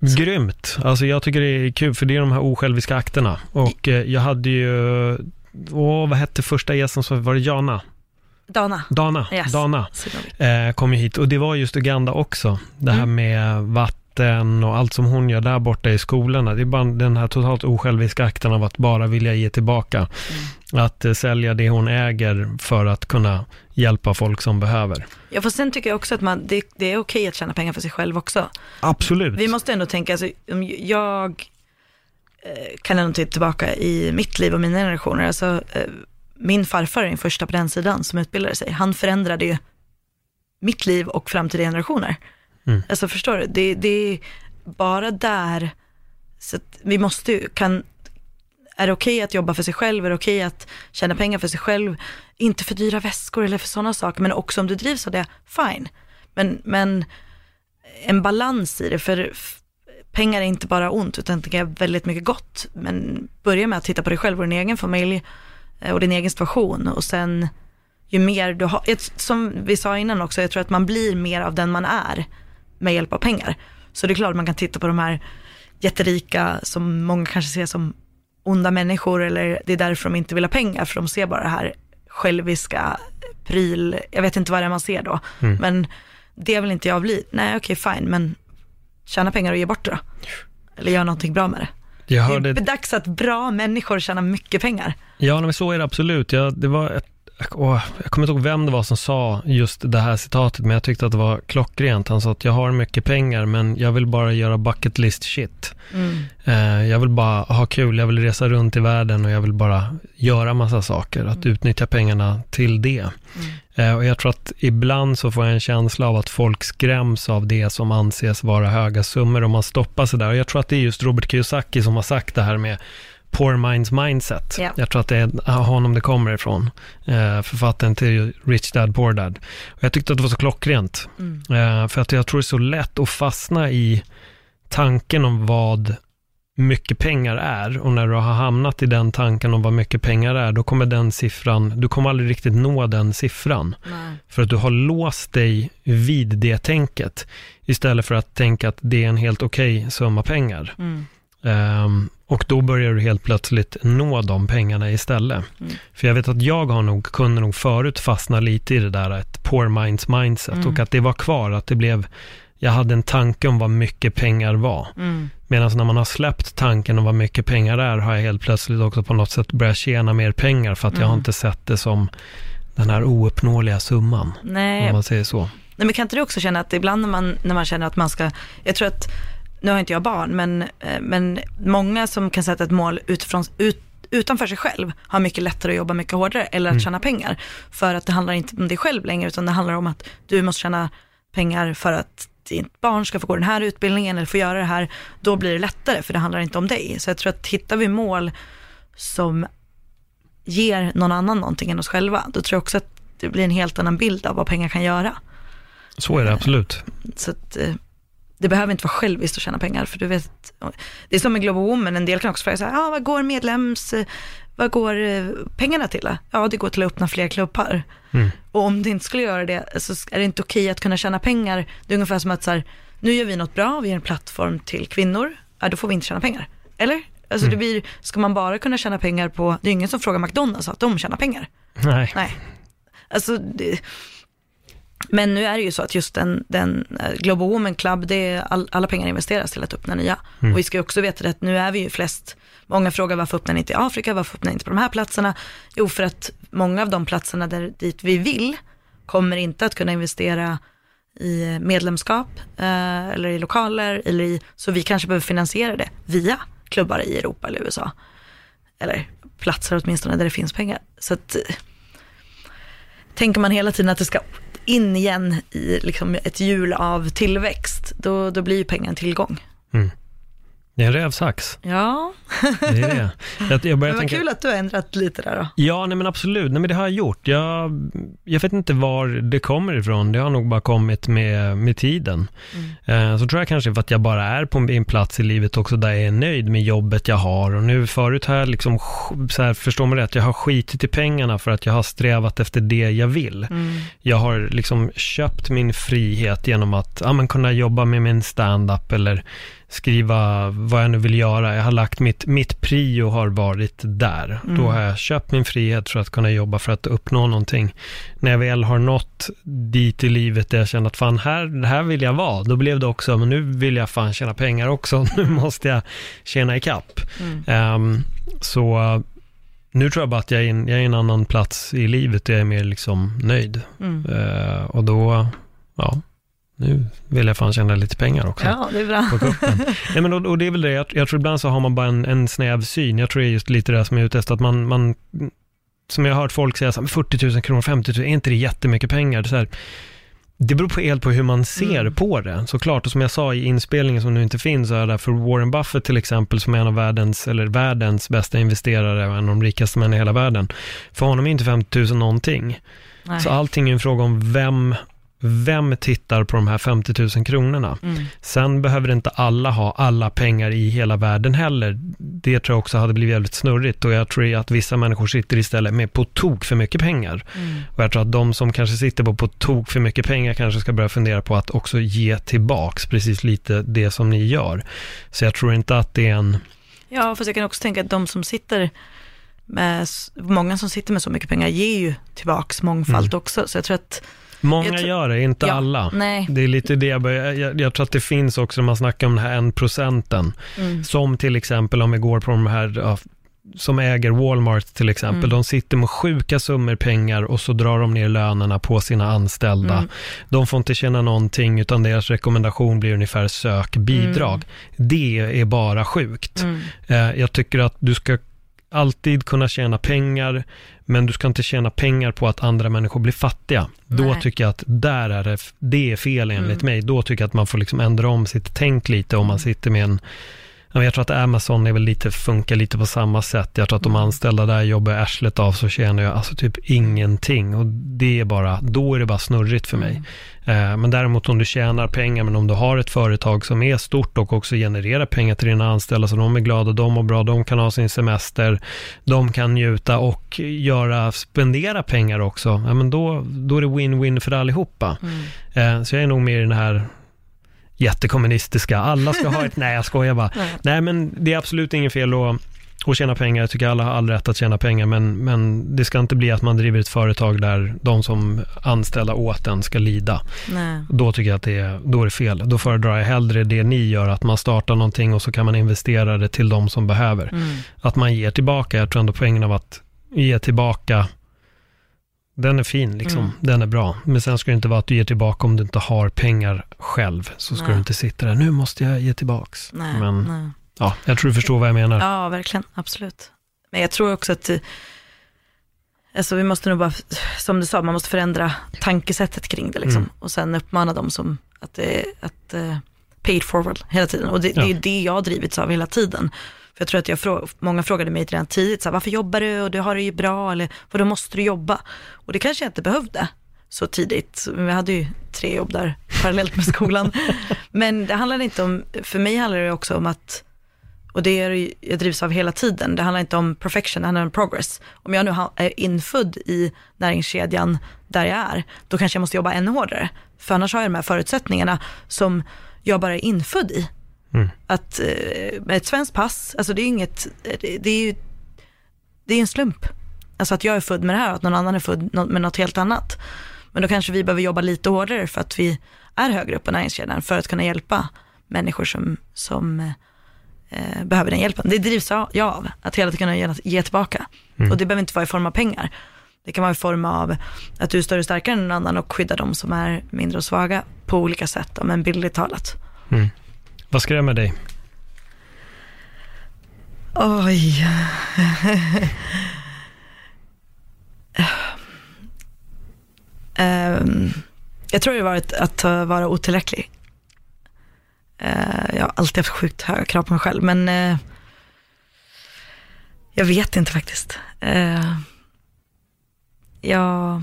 Grymt, alltså jag tycker det är kul för det är de här osjälviska akterna och eh, jag hade ju, åh vad hette första gästen, var det Jana? Dana. Dana, Yes. Dana. Eh, kom ju hit och det var just Uganda också. Det här Mm. med vatten och allt som hon gör där borta i skolorna. Det är bara den här totalt osjälviska akten av att bara vilja ge tillbaka. Mm. Att eh, sälja det hon äger för att kunna hjälpa folk som behöver. Ja, för sen tycker jag också att man, det, det är okej att tjäna pengar för sig själv också. Absolut. Vi måste ändå tänka, alltså, jag kan ändå titta tillbaka i mitt liv och mina generationer. Alltså, eh, min farfar är den första på den sidan som utbildade sig. Han förändrade ju mitt liv och framtida generationer. Mm. Alltså förstår du, det, det är bara där, så att vi måste ju, kan, är det okej att jobba för sig själv, är det okej att tjäna pengar för sig själv, inte för dyra väskor eller för sådana saker, men också om du drivs av det, fine. Men, men en balans i det, för pengar är inte bara ont, utan det är väldigt mycket gott. Men börja med att titta på dig själv och din egen familj eh, och din egen situation och sen ju mer du har, som vi sa innan också, jag tror att man blir mer av den man är med hjälp av pengar. Så det är klart man kan titta på de här jätterika som många kanske ser som onda människor eller det är därför de inte vill ha pengar för de ser bara det här själviska pryl, jag vet inte vad det är man ser då, men det vill inte jag bli. Nej okej fine, men tjäna pengar och ge bort det då. Eller gör någonting bra med det. Jag Det hörde är dags att bra människor tjänar mycket pengar. Ja, men så är det absolut. Jag, det var ett, åh, jag kommer inte ihåg vem det var som sa just det här citatet, men jag tyckte att det var klockrent. Han sa att jag har mycket pengar, men jag vill bara göra bucket list shit. Eh, jag vill bara ha kul, jag vill resa runt i världen och jag vill bara göra massa saker. Att utnyttja pengarna till det. Eh, och jag tror att ibland så får jag en känsla av att folk skräms av det som anses vara höga summor och man stoppar sig där. Och jag tror att det är just Robert Kiyosaki som har sagt det här med Poor Minds Mindset. Ja. Jag tror att det är honom det kommer ifrån. Eh, författaren till Rich Dad Poor Dad. Och jag tyckte att det var så klockrent. Eh, för att jag tror det är så lätt att fastna i tanken om vad mycket pengar är och när du har hamnat i den tanken om vad mycket pengar är, då kommer den siffran, du kommer aldrig riktigt nå den siffran. För att du har låst dig vid det tänket istället för att tänka att det är en helt okej summa pengar. Mm. Ehm, och då börjar du helt plötsligt nå de pengarna istället. Mm. För jag vet att jag har nog, kunde nog förut fastna lite i det där, ett poor minds mindset Mm. och att det var kvar, att det blev, jag hade en tanke om vad mycket pengar var. Mm. Medan när man har släppt tanken om vad mycket pengar är, har jag helt plötsligt också på något sätt börjat tjäna mer pengar, för att jag har Mm. inte sett det som den här ouppnåeliga summan, Nej, om man säger så. Nej, men kan inte du också känna att ibland när man, när man känner att man ska, jag tror att, nu har inte jag barn, men, eh, men många som kan sätta ett mål utifrån, ut, utanför sig själv har mycket lättare att jobba mycket hårdare eller att tjäna pengar. För att det handlar inte om dig själv längre, utan det handlar om att du måste tjäna pengar för att ditt barn ska få gå den här utbildningen eller få göra det här. Då blir det lättare, för det handlar inte om dig. Så jag tror att hittar vi mål som ger någon annan någonting än oss själva, då tror jag också att det blir en helt annan bild av vad pengar kan göra. Så är det absolut. Så att, eh, det behöver inte vara själviskt att tjäna pengar, för du vet, det är som med Global Woman, en del kan också fråga så här, ah, vad går medlems, vad går eh, pengarna till? då?" Ja, det går till att öppna fler klubbar. Mm. Och om det inte skulle göra det, så är det inte okej att kunna tjäna pengar. Det är ungefär som att så här, nu gör vi något bra, vi ger en plattform till kvinnor, ja, då får vi inte tjäna pengar. Eller? Alltså det blir, ska man bara kunna tjäna pengar på, det är ingen som frågar McDonalds att de tjänar pengar. Nej. Nej. Alltså, det, men nu är det ju så att just den, den eh, Global Women Club, det är all, alla pengar investeras till att öppna nya. Och vi ska ju också veta att nu är vi ju flest, många frågar varför öppnar ni inte i Afrika, varför öppnar ni inte på de här platserna? Jo, för att många av de platserna där, dit vi vill kommer inte att kunna investera i medlemskap eh, eller i lokaler, eller i, så vi kanske behöver finansiera det via klubbar i Europa eller USA. Eller platser åtminstone där det finns pengar. Så att eh, tänker man hela tiden att det ska in igen i liksom ett hjul av tillväxt, då, då blir ju pengar en tillgång. Mm. Det är en rävsax. Ja, Det är det. Jag, börjar var tänka, kul att du har ändrat lite där då. Ja, nej men absolut. Nej men det har jag gjort. Jag, jag vet inte var det kommer ifrån. Det har nog bara kommit med, med tiden. Mm. Eh, så tror jag kanske för att jag bara är på en plats i livet också där jag är nöjd med jobbet jag har. Och nu förut har jag liksom, så här, förstår man rätt, jag har skitit i pengarna för att jag har strävat efter det jag vill. Mm. Jag har liksom köpt min frihet genom att ja, men kunna jobba med min stand-up eller skriva vad jag nu vill göra. Jag har lagt mitt, mitt prio har varit där. Mm. Då har jag köpt min frihet för att kunna jobba för att uppnå någonting. När jag väl har nått dit i livet där jag känner att fan, här, här vill jag vara. Då blev det också, men nu vill jag fan tjäna pengar också. (laughs) Nu måste jag tjäna ikapp. Mm. Ehm, så nu tror jag bara att jag är, i en, jag är en annan plats i livet där jag är mer liksom nöjd. Mm. Eh, och då, ja, nu vill jag fan tjäna lite pengar också. Ja, det är bra. Nej, men och, och det är väl det, jag, jag tror ibland så har man bara en, en snäv syn. Jag tror det är just lite det som jag är ute efter, att man, man som jag har hört folk säga så här, "Men 40 000 kronor, 50 000, är inte det jättemycket pengar? Det, så här, det beror på helt på hur man ser Mm. på det. Såklart, och som jag sa i inspelningen som nu inte finns, så är det för Warren Buffett till exempel, som är en av världens, eller världens bästa investerare, och en av de rikaste männen i hela världen. För honom är inte 50 000 någonting. Nej. Så allting är en fråga om vem, vem tittar på de här 50 000 kronorna. Mm. Sen behöver inte alla ha alla pengar i hela världen heller. Det tror jag också hade blivit väldigt snurrigt och jag tror att vissa människor sitter istället med på tok för mycket pengar. Mm. Och jag tror att de som kanske sitter på på tok för mycket pengar kanske ska börja fundera på att också ge tillbaks precis lite det som ni gör. Så jag tror inte att det är en... Ja, fast jag kan också tänka att de som sitter med, många som sitter med så mycket pengar ger ju tillbaks mångfald också. Så jag tror att, Många tror- gör det, inte Ja, alla. nej. Det är lite det jag börjar, jag, jag tror att det finns också, när man snackar om den här en procenten, mm, som till exempel om vi går på de här, ja, som äger Walmart till exempel, Mm. de sitter med sjuka summor pengar och så drar de ner lönerna på sina anställda. Mm. De får inte tjäna någonting, utan deras rekommendation blir ungefär sök bidrag. Det är bara sjukt. mm, Eh, jag tycker att du ska alltid kunna tjäna pengar, men du ska inte tjäna pengar på att andra människor blir fattiga. Då Nej. tycker jag att där är det, det är fel enligt Mm. mig. Då tycker jag att man får liksom ändra om sitt tänk lite om man sitter med en Jag tror att Amazon är väl lite, funkar lite på samma sätt. Jag tror att de Mm. anställda där jobbar arslet av så tjänar jag alltså typ ingenting. Och det är bara, då är det bara snurrigt för mig. Mm. Eh, Men däremot om du tjänar pengar, men om du har ett företag som är stort och också genererar pengar till dina anställda, så de är glada, de mår bra, de kan ha sin semester, de kan njuta och göra, spendera pengar också, ja, men då, då är det win-win för allihopa. mm. Eh, Så jag är nog mer i den här jättekommunistiska, alla ska ha ett, (laughs) nej jag skojar bara. Nej. Nej men det är absolut inget fel att, att tjäna pengar, jag tycker alla har all rätt att tjäna pengar, men, men det ska inte bli att man driver ett företag där de som anställda åt en ska lida. Nej. Då tycker jag att det är, då är det fel. Då föredrar jag hellre det ni gör, att man startar någonting och så kan man investera det till de som behöver. Mm. Att man ger tillbaka, jag tror ändå poängen av att ge tillbaka, den är fin liksom, Mm. den är bra. Men sen ska det inte vara att du ger tillbaka om du inte har pengar själv. Så ska Nej. du inte sitta där, nu måste jag ge tillbaks. Nej. Men Nej. ja, jag tror du förstår vad jag menar. Ja, verkligen. Absolut. Men jag tror också att, eh, alltså vi måste nog bara, som du sa, man måste förändra tankesättet kring det liksom. Mm. Och sen uppmana dem som att, att uh, pay it forward hela tiden. Och det, det är Ja. det jag har drivits av hela tiden. För jag tror att jag frå, många frågade mig redan tidigt, så här, varför jobbar du och du har det ju bra, eller för då måste du jobba? Och det kanske jag inte behövde så tidigt. Vi hade ju tre jobb där (laughs) parallellt med skolan. Men det handlar inte om, för mig handlar det också om att och det är jag drivs av hela tiden. Det handlar inte om perfection, det handlar om progress. Om jag nu är infödd i näringskedjan där jag är, då kanske jag måste jobba ännu hårdare. För annars har jag de här förutsättningarna som jag bara är infödd i. Mm. Att eh, med ett svenskt pass, alltså det är inget, det, är ju, det är en slump. Alltså att jag är född med det här och att någon annan är född med något helt annat. Men då kanske vi behöver jobba lite hårdare för att vi är högre upp på näringskedjan för att kunna hjälpa människor som, som eh, behöver den hjälpen. Det drivs jag av, att hela tiden kunna ge, ge tillbaka. Mm. Och det behöver inte vara i form av pengar. Det kan vara i form av att du är större och starkare än någon annan och skyddar de som är mindre och svaga på olika sätt, men bildligt talat. Mm. Vad skrämmer dig? Oj. um, jag tror det har varit att vara otillräcklig. Uh, jag har alltid haft sjukt höga krav på mig själv, men uh, jag vet inte faktiskt. Uh, jag,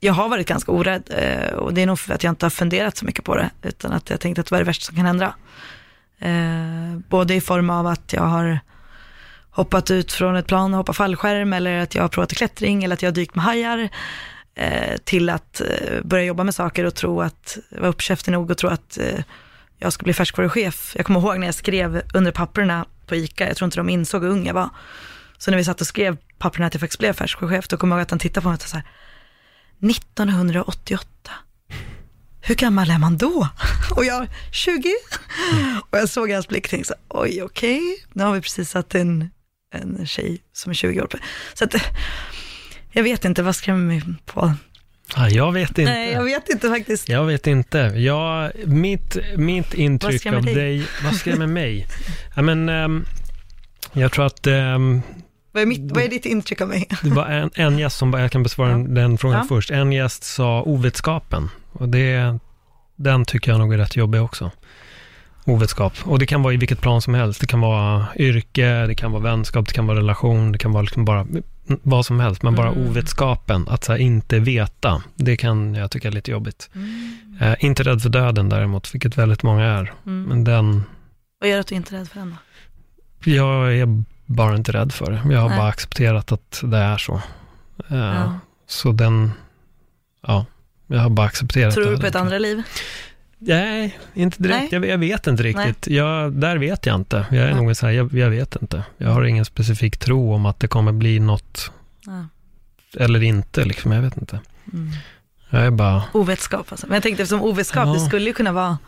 jag har varit ganska orädd eh, och det är nog för att jag inte har funderat så mycket på det, utan att jag tänkt att vad är det värsta som kan hända? Eh, både i form av att jag har hoppat ut från ett plan och hoppat fallskärm, eller att jag har provat klättring, eller att jag har dykt med hajar, eh, till att eh, börja jobba med saker och tro att, vara uppkäftig nog och tro att eh, jag ska bli färskvaruchef. Jag kommer ihåg när jag skrev under papperna på ICA, jag tror inte de insåg hur ung jag var. Så när vi satt och skrev papperna att jag faktiskt blev färskvaruchef, då kommer jag ihåg att han tittade på mig och sa så här, 1988, hur gammal är man då? Och jag, 20. Och jag såg hans blick och tänkte oj okej, okay. nu har vi precis satt en, en tjej som är 20 år. Så att, jag vet inte, vad skrämmer mig på? Ja, jag vet inte. Nej, jag vet inte faktiskt. Jag vet inte. Jag, mitt, mitt intryck av dig? dig? Vad skrämmer mig? ja, men, um, jag tror att... Um, vad, är mitt, vad är ditt intryck av mig? det var en, en gäst som, jag kan besvara ja. den frågan ja. först. En gäst sa ovetskapen. Och det, den tycker jag nog är rätt jobbig också. Ovetskap. Och det kan vara i vilket plan som helst. Det kan vara yrke, det kan vara vänskap, det kan vara relation, det kan vara liksom bara vad som helst, men bara mm. ovetskapen, att här, inte veta, det kan jag tycka är lite jobbigt. Mm. Eh, inte rädd för döden däremot, vilket väldigt många är. Mm. Men den... Vad gör att du inte är rädd för den då? Jag är bara inte rädd för det. Jag har Nej. bara accepterat att det är så. Eh, ja. Så den, ja, jag har bara accepterat det. Tror du på ett andra liv? Nej, inte direkt. Jag, jag, vet inte riktigt. Jag, där vet jag inte. Jag är Nej. nog så här, jag, jag, vet inte. Jag har ingen specifik tro om att det kommer bli något. Ja. Eller inte, liksom. Jag vet inte. Mm. Jag är bara... Ovetskap alltså. Men jag tänkte eftersom ovetskap, ja. det skulle ju kunna vara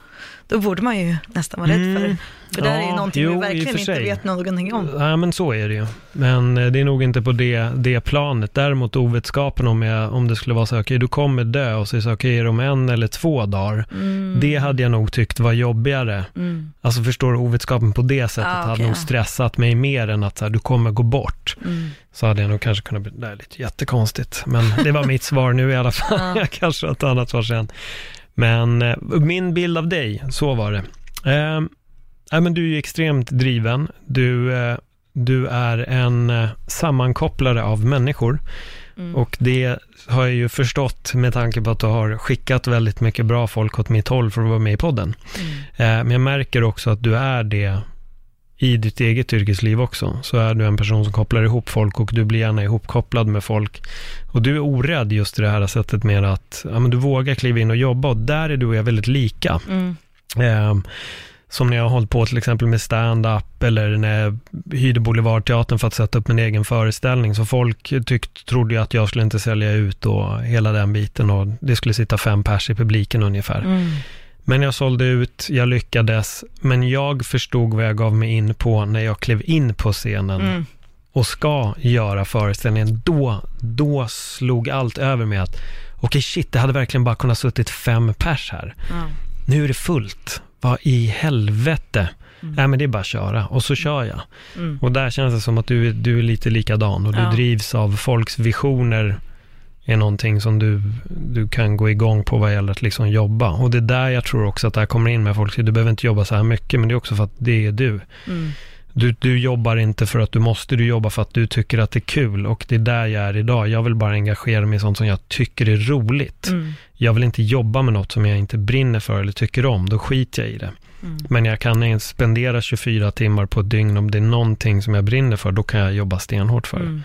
då borde man ju nästan vara rädd för. Mm. För det ja, är ju någonting jo, vi verkligen inte vet någonting om. Ja, men så är det ju. Men eh, det är nog inte på det, det planet. Däremot ovetskapen om, jag, om det skulle vara så, okej, okay, du kommer dö och så är det så, okej, okay, är det om en eller två dagar? Mm. Det hade jag nog tyckt var jobbigare. Mm. Alltså förstår du, ovetskapen på det sättet ah, okay. hade nog stressat mig mer än att så här, du kommer gå bort. Mm. Så hade jag nog kanske kunnat bli, det är lite jättekonstigt. Men det var mitt svar nu i alla fall. (laughs) jag kanske har ett annat svar sen. Men eh, min bild av dig, så var det. Eh, men du är ju extremt driven. Du, eh, du är en eh, sammankopplare av människor. Mm. Och det har jag ju förstått med tanke på att du har skickat väldigt mycket bra folk åt mitt håll för att vara med i podden. Mm. Eh, men jag märker också att du är det i ditt eget yrkesliv också, så är du en person som kopplar ihop folk och du blir gärna ihopkopplad med folk. Och du är orädd just i det här sättet med att ja, men du vågar kliva in och jobba och där är du och jag väldigt lika. Mm. Eh, som när jag har hållit på till exempel med stand-up eller när jag hyrde Boulevardteatern för att sätta upp min egen föreställning. Så folk tyckte, trodde ju att jag skulle inte sälja ut och hela den biten och det skulle sitta fem pers i publiken ungefär. Mm. Men jag sålde ut, jag lyckades, men jag förstod vad jag gav mig in på när jag klev in på scenen mm. och ska göra föreställningen. Då, då slog allt över med att, okej okay, shit, det hade verkligen bara kunnat suttit fem pers här. Mm. Nu är det fullt. Vad i helvete? Mm. Nej men det är bara att köra och så kör jag. Mm. Och där känns det som att du, du är lite likadan och du ja. drivs av folks visioner är någonting som du, du kan gå igång på vad gäller att liksom jobba. Och det är där jag tror också att det här kommer in med folk. Du behöver inte jobba så här mycket, men det är också för att det är du. Mm. Du, du jobbar inte för att du måste, du jobbar för att du tycker att det är kul. Och det är där jag är idag. Jag vill bara engagera mig i sånt som jag tycker är roligt. Mm. Jag vill inte jobba med något som jag inte brinner för eller tycker om. Då skiter jag i det. Mm. Men jag kan spendera 24 timmar på ett dygn om det är någonting som jag brinner för, då kan jag jobba stenhårt för det.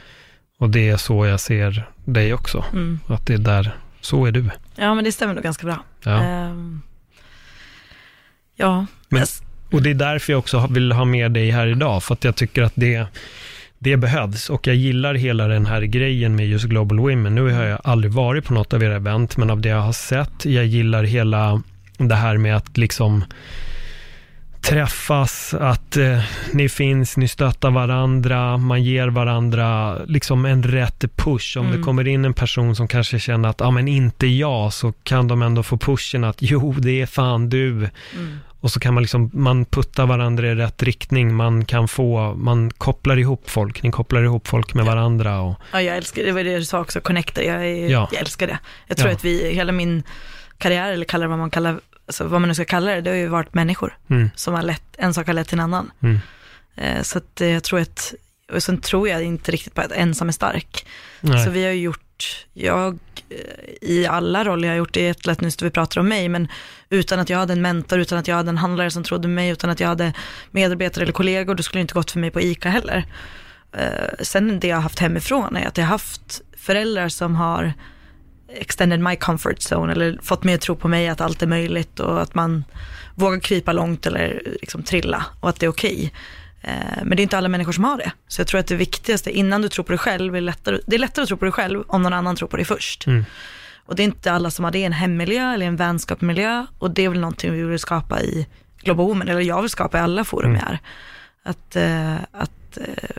Och det är så jag ser dig också. Mm. Att det är där, så är du. Ja, men det stämmer nog ganska bra. Ja. Um, ja. Men, och det är därför jag också vill ha med dig här idag, för att jag tycker att det, det behövs. Och jag gillar hela den här grejen med just Global Women. Nu har jag aldrig varit på något av era event, men av det jag har sett, jag gillar hela det här med att liksom träffas, att eh, ni finns, ni stöttar varandra, man ger varandra liksom en rätt push. Om mm. det kommer in en person som kanske känner att, ja men inte jag, så kan de ändå få pushen att, jo det är fan du. Mm. Och så kan man liksom, man putta varandra i rätt riktning, man kan få, man kopplar ihop folk, ni kopplar ihop folk med varandra. Och... Ja, jag älskar det, var det du sa också, connecta, jag, är, ja. jag älskar det. Jag tror ja. att vi, hela min karriär, eller kallar det vad man kallar alltså vad man nu ska kalla det, det har ju varit människor Mm. som har lett, en sak har lett till en annan. Mm. Eh, så att eh, jag tror att, och sen tror jag inte riktigt på att ensam är stark. Nej. Så vi har ju gjort, jag eh, i alla roller jag har gjort, det är jättelätt nu när vi pratar om mig, men utan att jag hade en mentor, utan att jag hade en handlare som trodde mig, utan att jag hade medarbetare eller kollegor, då skulle det inte gått för mig på ICA heller. Sen det jag har haft hemifrån är att jag har haft föräldrar som har extended my comfort zone eller fått mig att tro på mig att allt är möjligt och att man vågar krypa långt eller liksom trilla och att det är okej. Eh, Men det är inte alla människor som har det. Så jag tror att det viktigaste innan du tror på dig själv, är lättare, det är lättare att tro på dig själv om någon annan tror på dig först. Mm. Och det är inte alla som har det i en hemmiljö eller en vänskapsmiljö och det är väl någonting vi vill skapa i Global Women, eller jag vill skapa i alla forum Mm. jag är. Att, eh, att eh,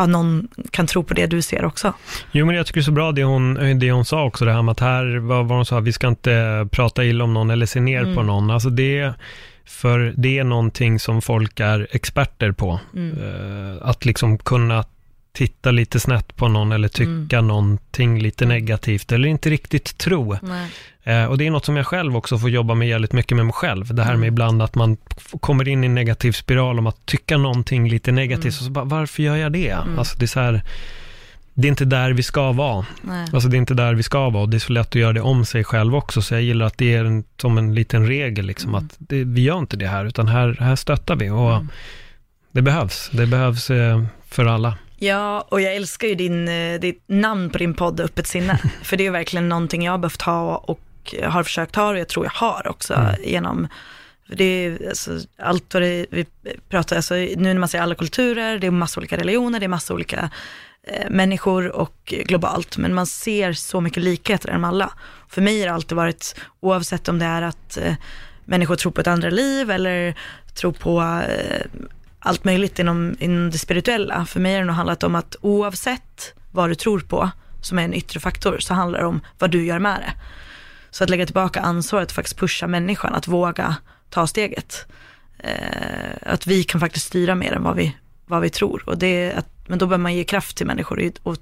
ja, någon kan tro på det du ser också. Jo, men jag tycker det är så bra det hon, det hon sa också, det här med att här, vad, vad hon sa, vi ska inte prata illa om någon eller se ner Mm. på någon. Alltså det, för det är någonting som folk är experter på. Mm. Eh, att liksom kunna titta lite snett på någon eller tycka Mm. någonting lite negativt eller inte riktigt tro. Eh, och det är något som jag själv också får jobba med jävligt mycket med mig själv. Det här Mm. med ibland att man kommer in i en negativ spiral om att tycka någonting lite negativt. Mm. Och så bara, varför gör jag det? Mm. Alltså det är så här, det är inte där vi ska vara. Nej. Alltså det är inte där vi ska vara och det är så lätt att göra det om sig själv också. Så jag gillar att det är en, som en liten regel liksom Mm. att det, vi gör inte det här utan här, här stöttar vi och Mm. det behövs. Det behövs eh, för alla. Ja, och jag älskar ju din, eh, ditt namn på din podd, Öppet sinne. (laughs) För det är verkligen någonting jag har behövt ha och har försökt ha och jag tror jag har också Mm. genom det är alltså, allt vad det, vi pratar, alltså, nu när man säger alla kulturer, det är massa olika religioner, det är massa olika eh, människor och globalt, men man ser så mycket likheter inom alla. För mig har det alltid varit, oavsett om det är att eh, människor tror på ett andra liv eller tror på eh, allt möjligt inom, inom det spirituella. För mig har det nog handlat om att oavsett vad du tror på, som är en yttre faktor, så handlar det om vad du gör med det. Så att lägga tillbaka ansvaret och faktiskt pusha människan att våga ta steget. Eh, att vi kan faktiskt styra mer än vad vi, vad vi tror. Och det är att, men då behöver man ge kraft till människor och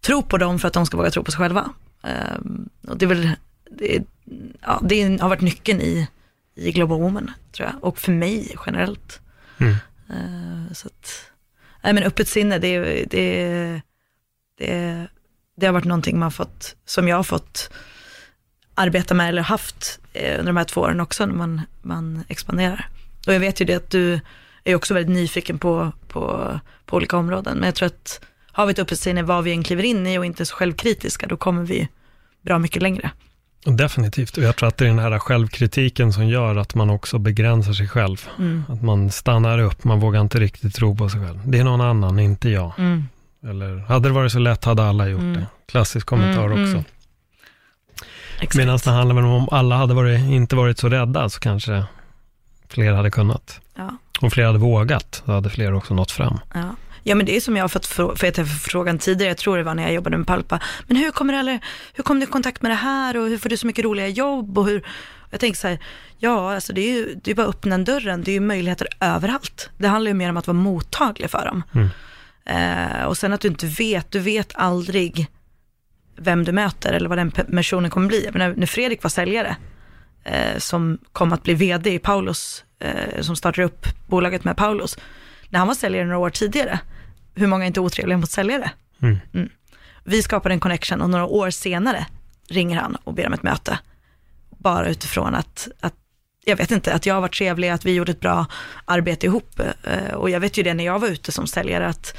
tro på dem för att de ska våga tro på sig själva. Eh, och det är väl, det, är- ja, det har varit nyckeln i, i Global Woman, tror jag. Och för mig generellt. Mm. Eh, så att, nej men öppet sinne, det, det, det, det har varit någonting man fått, som jag har fått arbeta med eller haft eh, under de här två åren också när man, man expanderar. Och jag vet ju det att du är också väldigt nyfiken på, på, på olika områden, men jag tror att har vi ett öppet sinne vad vi än kliver in i och inte är så självkritiska, då kommer vi bra mycket längre. Definitivt, och jag tror att det är den här självkritiken som gör att man också begränsar sig själv. Mm. Att man stannar upp, man vågar inte riktigt tro på sig själv. Det är någon annan, inte jag. Mm. Eller, hade det varit så lätt hade alla gjort Mm. det. Klassisk kommentar Mm, också. mm. Medan det handlar om om alla hade varit, inte varit så rädda så kanske fler hade kunnat. Ja. Om fler hade vågat så hade fler också nått fram. Ja. Ja, men det är som jag har fått för jag frågan tidigare, jag tror det var när jag jobbade med Palpa, men hur kommer, eller, hur kom du i kontakt med det här och hur får du så mycket roliga jobb och hur, jag tänker så här, ja alltså det är ju det är bara att öppna dörren, det är ju möjligheter överallt. Det handlar ju mer om att vara mottaglig för dem. Mm. Eh, och sen att du inte vet, du vet aldrig vem du möter eller vad den pe- personen kommer bli. Men när, när Fredrik var säljare, eh, som kom att bli vd i Paulus, eh, som startade upp bolaget med Paulus, när han var säljare några år tidigare, hur många är inte otrevliga mot säljare? Mm. Vi skapade en connection och några år senare ringer han och ber om ett möte. Bara utifrån att, att jag vet inte, att jag varit trevlig, att vi gjorde ett bra arbete ihop. Eh, Och jag vet ju det när jag var ute som säljare, att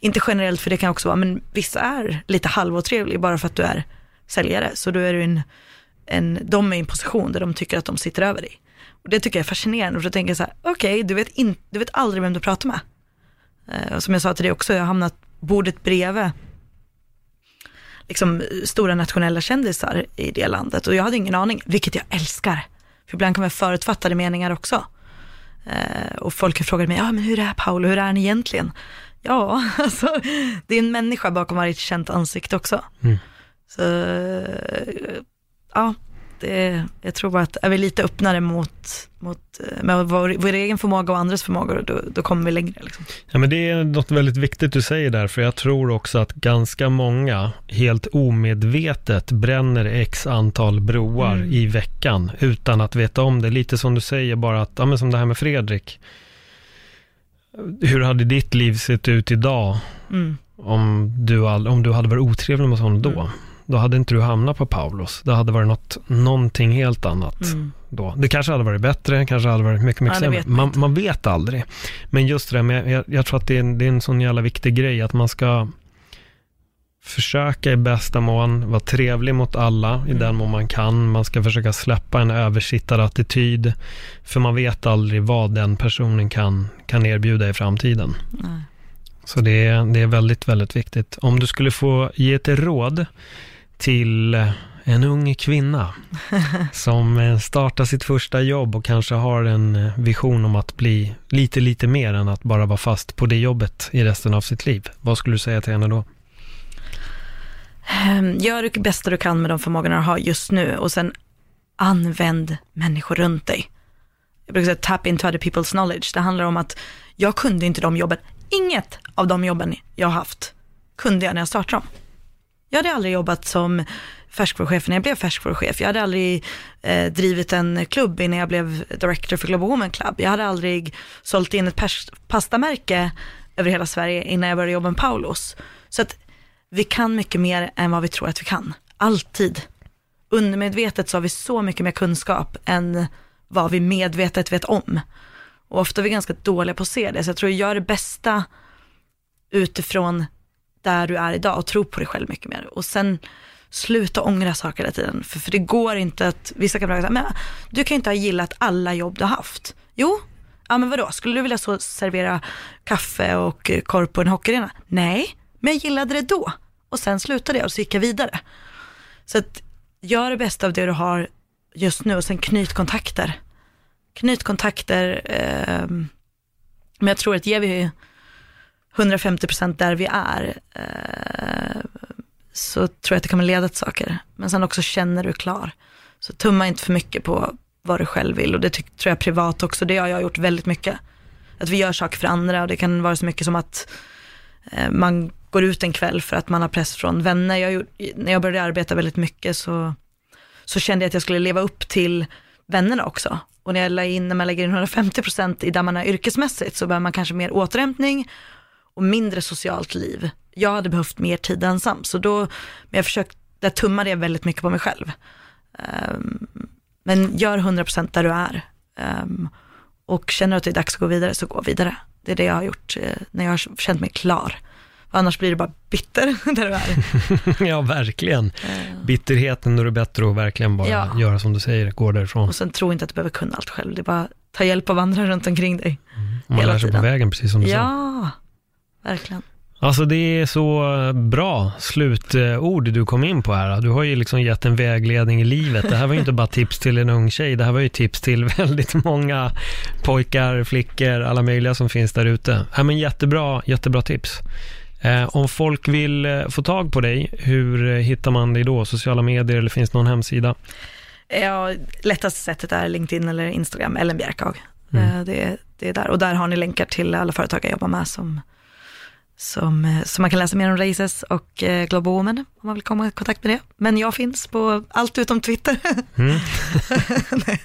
inte generellt, för det kan också vara, men vissa är lite halvotrevliga bara för att du är säljare. Så då är du en, en, de är i en position där de tycker att de sitter över dig. Och det tycker jag är fascinerande, för då tänker jag så här, okej, du, vet in, du vet aldrig vem du pratar med. Eh, och som jag sa till dig också, jag har hamnat bordet bredvid liksom, stora nationella kändisar i det landet och jag hade ingen aning, vilket jag älskar. För ibland ha förutfattade meningar också. Eh, och folk har frågat mig, ja men hur är Paolo, hur är han egentligen? Ja, (laughs) alltså det är en människa bakom varje känt ansikte också. Mm. Så, eh, ja, Det, jag tror bara att är vi lite öppnare mot, mot eh, med vår, vår egen förmåga och andras förmågor, då, då kommer vi längre. Liksom. Ja, men det är något väldigt viktigt du säger där, för jag tror också att ganska många helt omedvetet bränner x antal broar mm. i veckan utan att veta om det. Lite som du säger, bara att, ja men som det här med Fredrik. Hur hade ditt liv sett ut idag mm. om, du all, om du hade varit otrevlig mot honom då? Mm då hade inte du hamnat på Paulos. Det hade varit något, någonting helt annat mm. då. Det kanske hade varit bättre, kanske hade varit mycket, mycket ja, sämre. Man, man, vet aldrig. Men just det där med, jag, jag tror att det är, en, det är en sån jävla viktig grej, att man ska försöka i bästa mån vara trevlig mot alla mm. i den mån man kan. Man ska försöka släppa en översittarattityd. För man vet aldrig vad den personen kan, kan erbjuda i framtiden. Nej. Så det är, det är väldigt, väldigt viktigt. Om du skulle få ge ett råd till en ung kvinna (laughs) som eh, startar sitt första jobb och kanske har en eh, vision om att bli lite, lite mer än att bara vara fast på det jobbet i resten av sitt liv. Vad skulle du säga till henne då? Ehm, gör det bästa du kan med de förmågorna du har just nu och sen använd människor runt dig. Jag brukar säga tap into other people's knowledge. Det handlar om att jag kunde inte de jobben. Inget av de jobben jag har haft kunde jag när jag startade dem. Jag hade aldrig jobbat som färskvaruchef när jag blev färskvaruchef. Jag hade aldrig eh, drivit en klubb innan jag blev director för Global Women Club. Jag hade aldrig sålt in ett pastamärke över hela Sverige innan jag började jobba med Paulos. Så att vi kan mycket mer än vad vi tror att vi kan. Alltid. Undermedvetet så har vi så mycket mer kunskap än vad vi medvetet vet om. Och ofta är vi ganska dåliga på att se det. Så jag tror jag gör det bästa utifrån där du är idag och tro på dig själv mycket mer. Och sen sluta ångra saker hela tiden. För, för det går inte att, vissa kan säga, men du kan inte ha gillat alla jobb du har haft. Jo, ja men vadå, skulle du vilja så servera kaffe och korv på en hockeyarena? Nej, men jag gillade det då. Och sen slutade jag och så gick jag vidare. Så att gör det bästa av det du har just nu och sen knyt kontakter. Knyt kontakter, eh, men jag tror att ger vi 150 procent där vi är, eh, så tror jag att det kommer leda till saker. Men sen också känner du klar. Så tumma inte för mycket på vad du själv vill och det tror jag privat också, det har jag gjort väldigt mycket. Att vi gör saker för andra och det kan vara så mycket som att eh, man går ut en kväll för att man har press från vänner. Jag gjort, när jag började arbeta väldigt mycket så, så kände jag att jag skulle leva upp till vännerna också. Och när, jag la in, när man lägger in 150% i där man är yrkesmässigt så behöver man kanske mer återhämtning och mindre socialt liv. Jag hade behövt mer tid ensam, så då, men jag försökte, där tummade jag väldigt mycket på mig själv. Um, men gör 100% där du är. Um, och känner att det är dags att gå vidare, så gå vidare. Det är det jag har gjort eh, när jag har känt mig klar. Annars blir det bara bitter (laughs) där du är. (laughs) ja, verkligen. Uh. Bitterheten, då är det bättre att verkligen bara ja. göra som du säger, gå därifrån. Och sen tro inte att du behöver kunna allt själv, det är bara ta hjälp av andra runt omkring dig. Mm. Man lär sig på vägen, precis som du ja. sa. Verkligen. Alltså det är så bra slutord du kom in på här. Du har ju liksom gett en vägledning i livet. Det här var ju inte bara tips till en ung tjej, det här var ju tips till (laughs) väldigt många pojkar, flickor, alla möjliga som finns där ute. Ja, men jättebra, jättebra tips. Eh, om folk vill eh, få tag på dig, hur eh, hittar man dig då? Sociala medier eller finns det någon hemsida? Ja, lättaste sättet är LinkedIn eller Instagram, Ellen Bjärkhaug. Mm. Det, det är där. Och där har ni länkar till alla företag jag jobbar med som som, eh, som man kan läsa mer om Races och eh, Global Woman om man vill komma i kontakt med det. Men jag finns på allt utom Twitter. Mm. (laughs)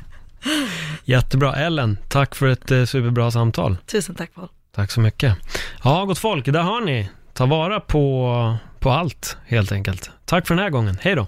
Jättebra. Ellen, tack för ett eh, superbra samtal. Tusen tack Paul. Tack så mycket. Ja, gott folk, där har ni. Ta vara på, på allt helt enkelt. Tack för den här gången. Hej då.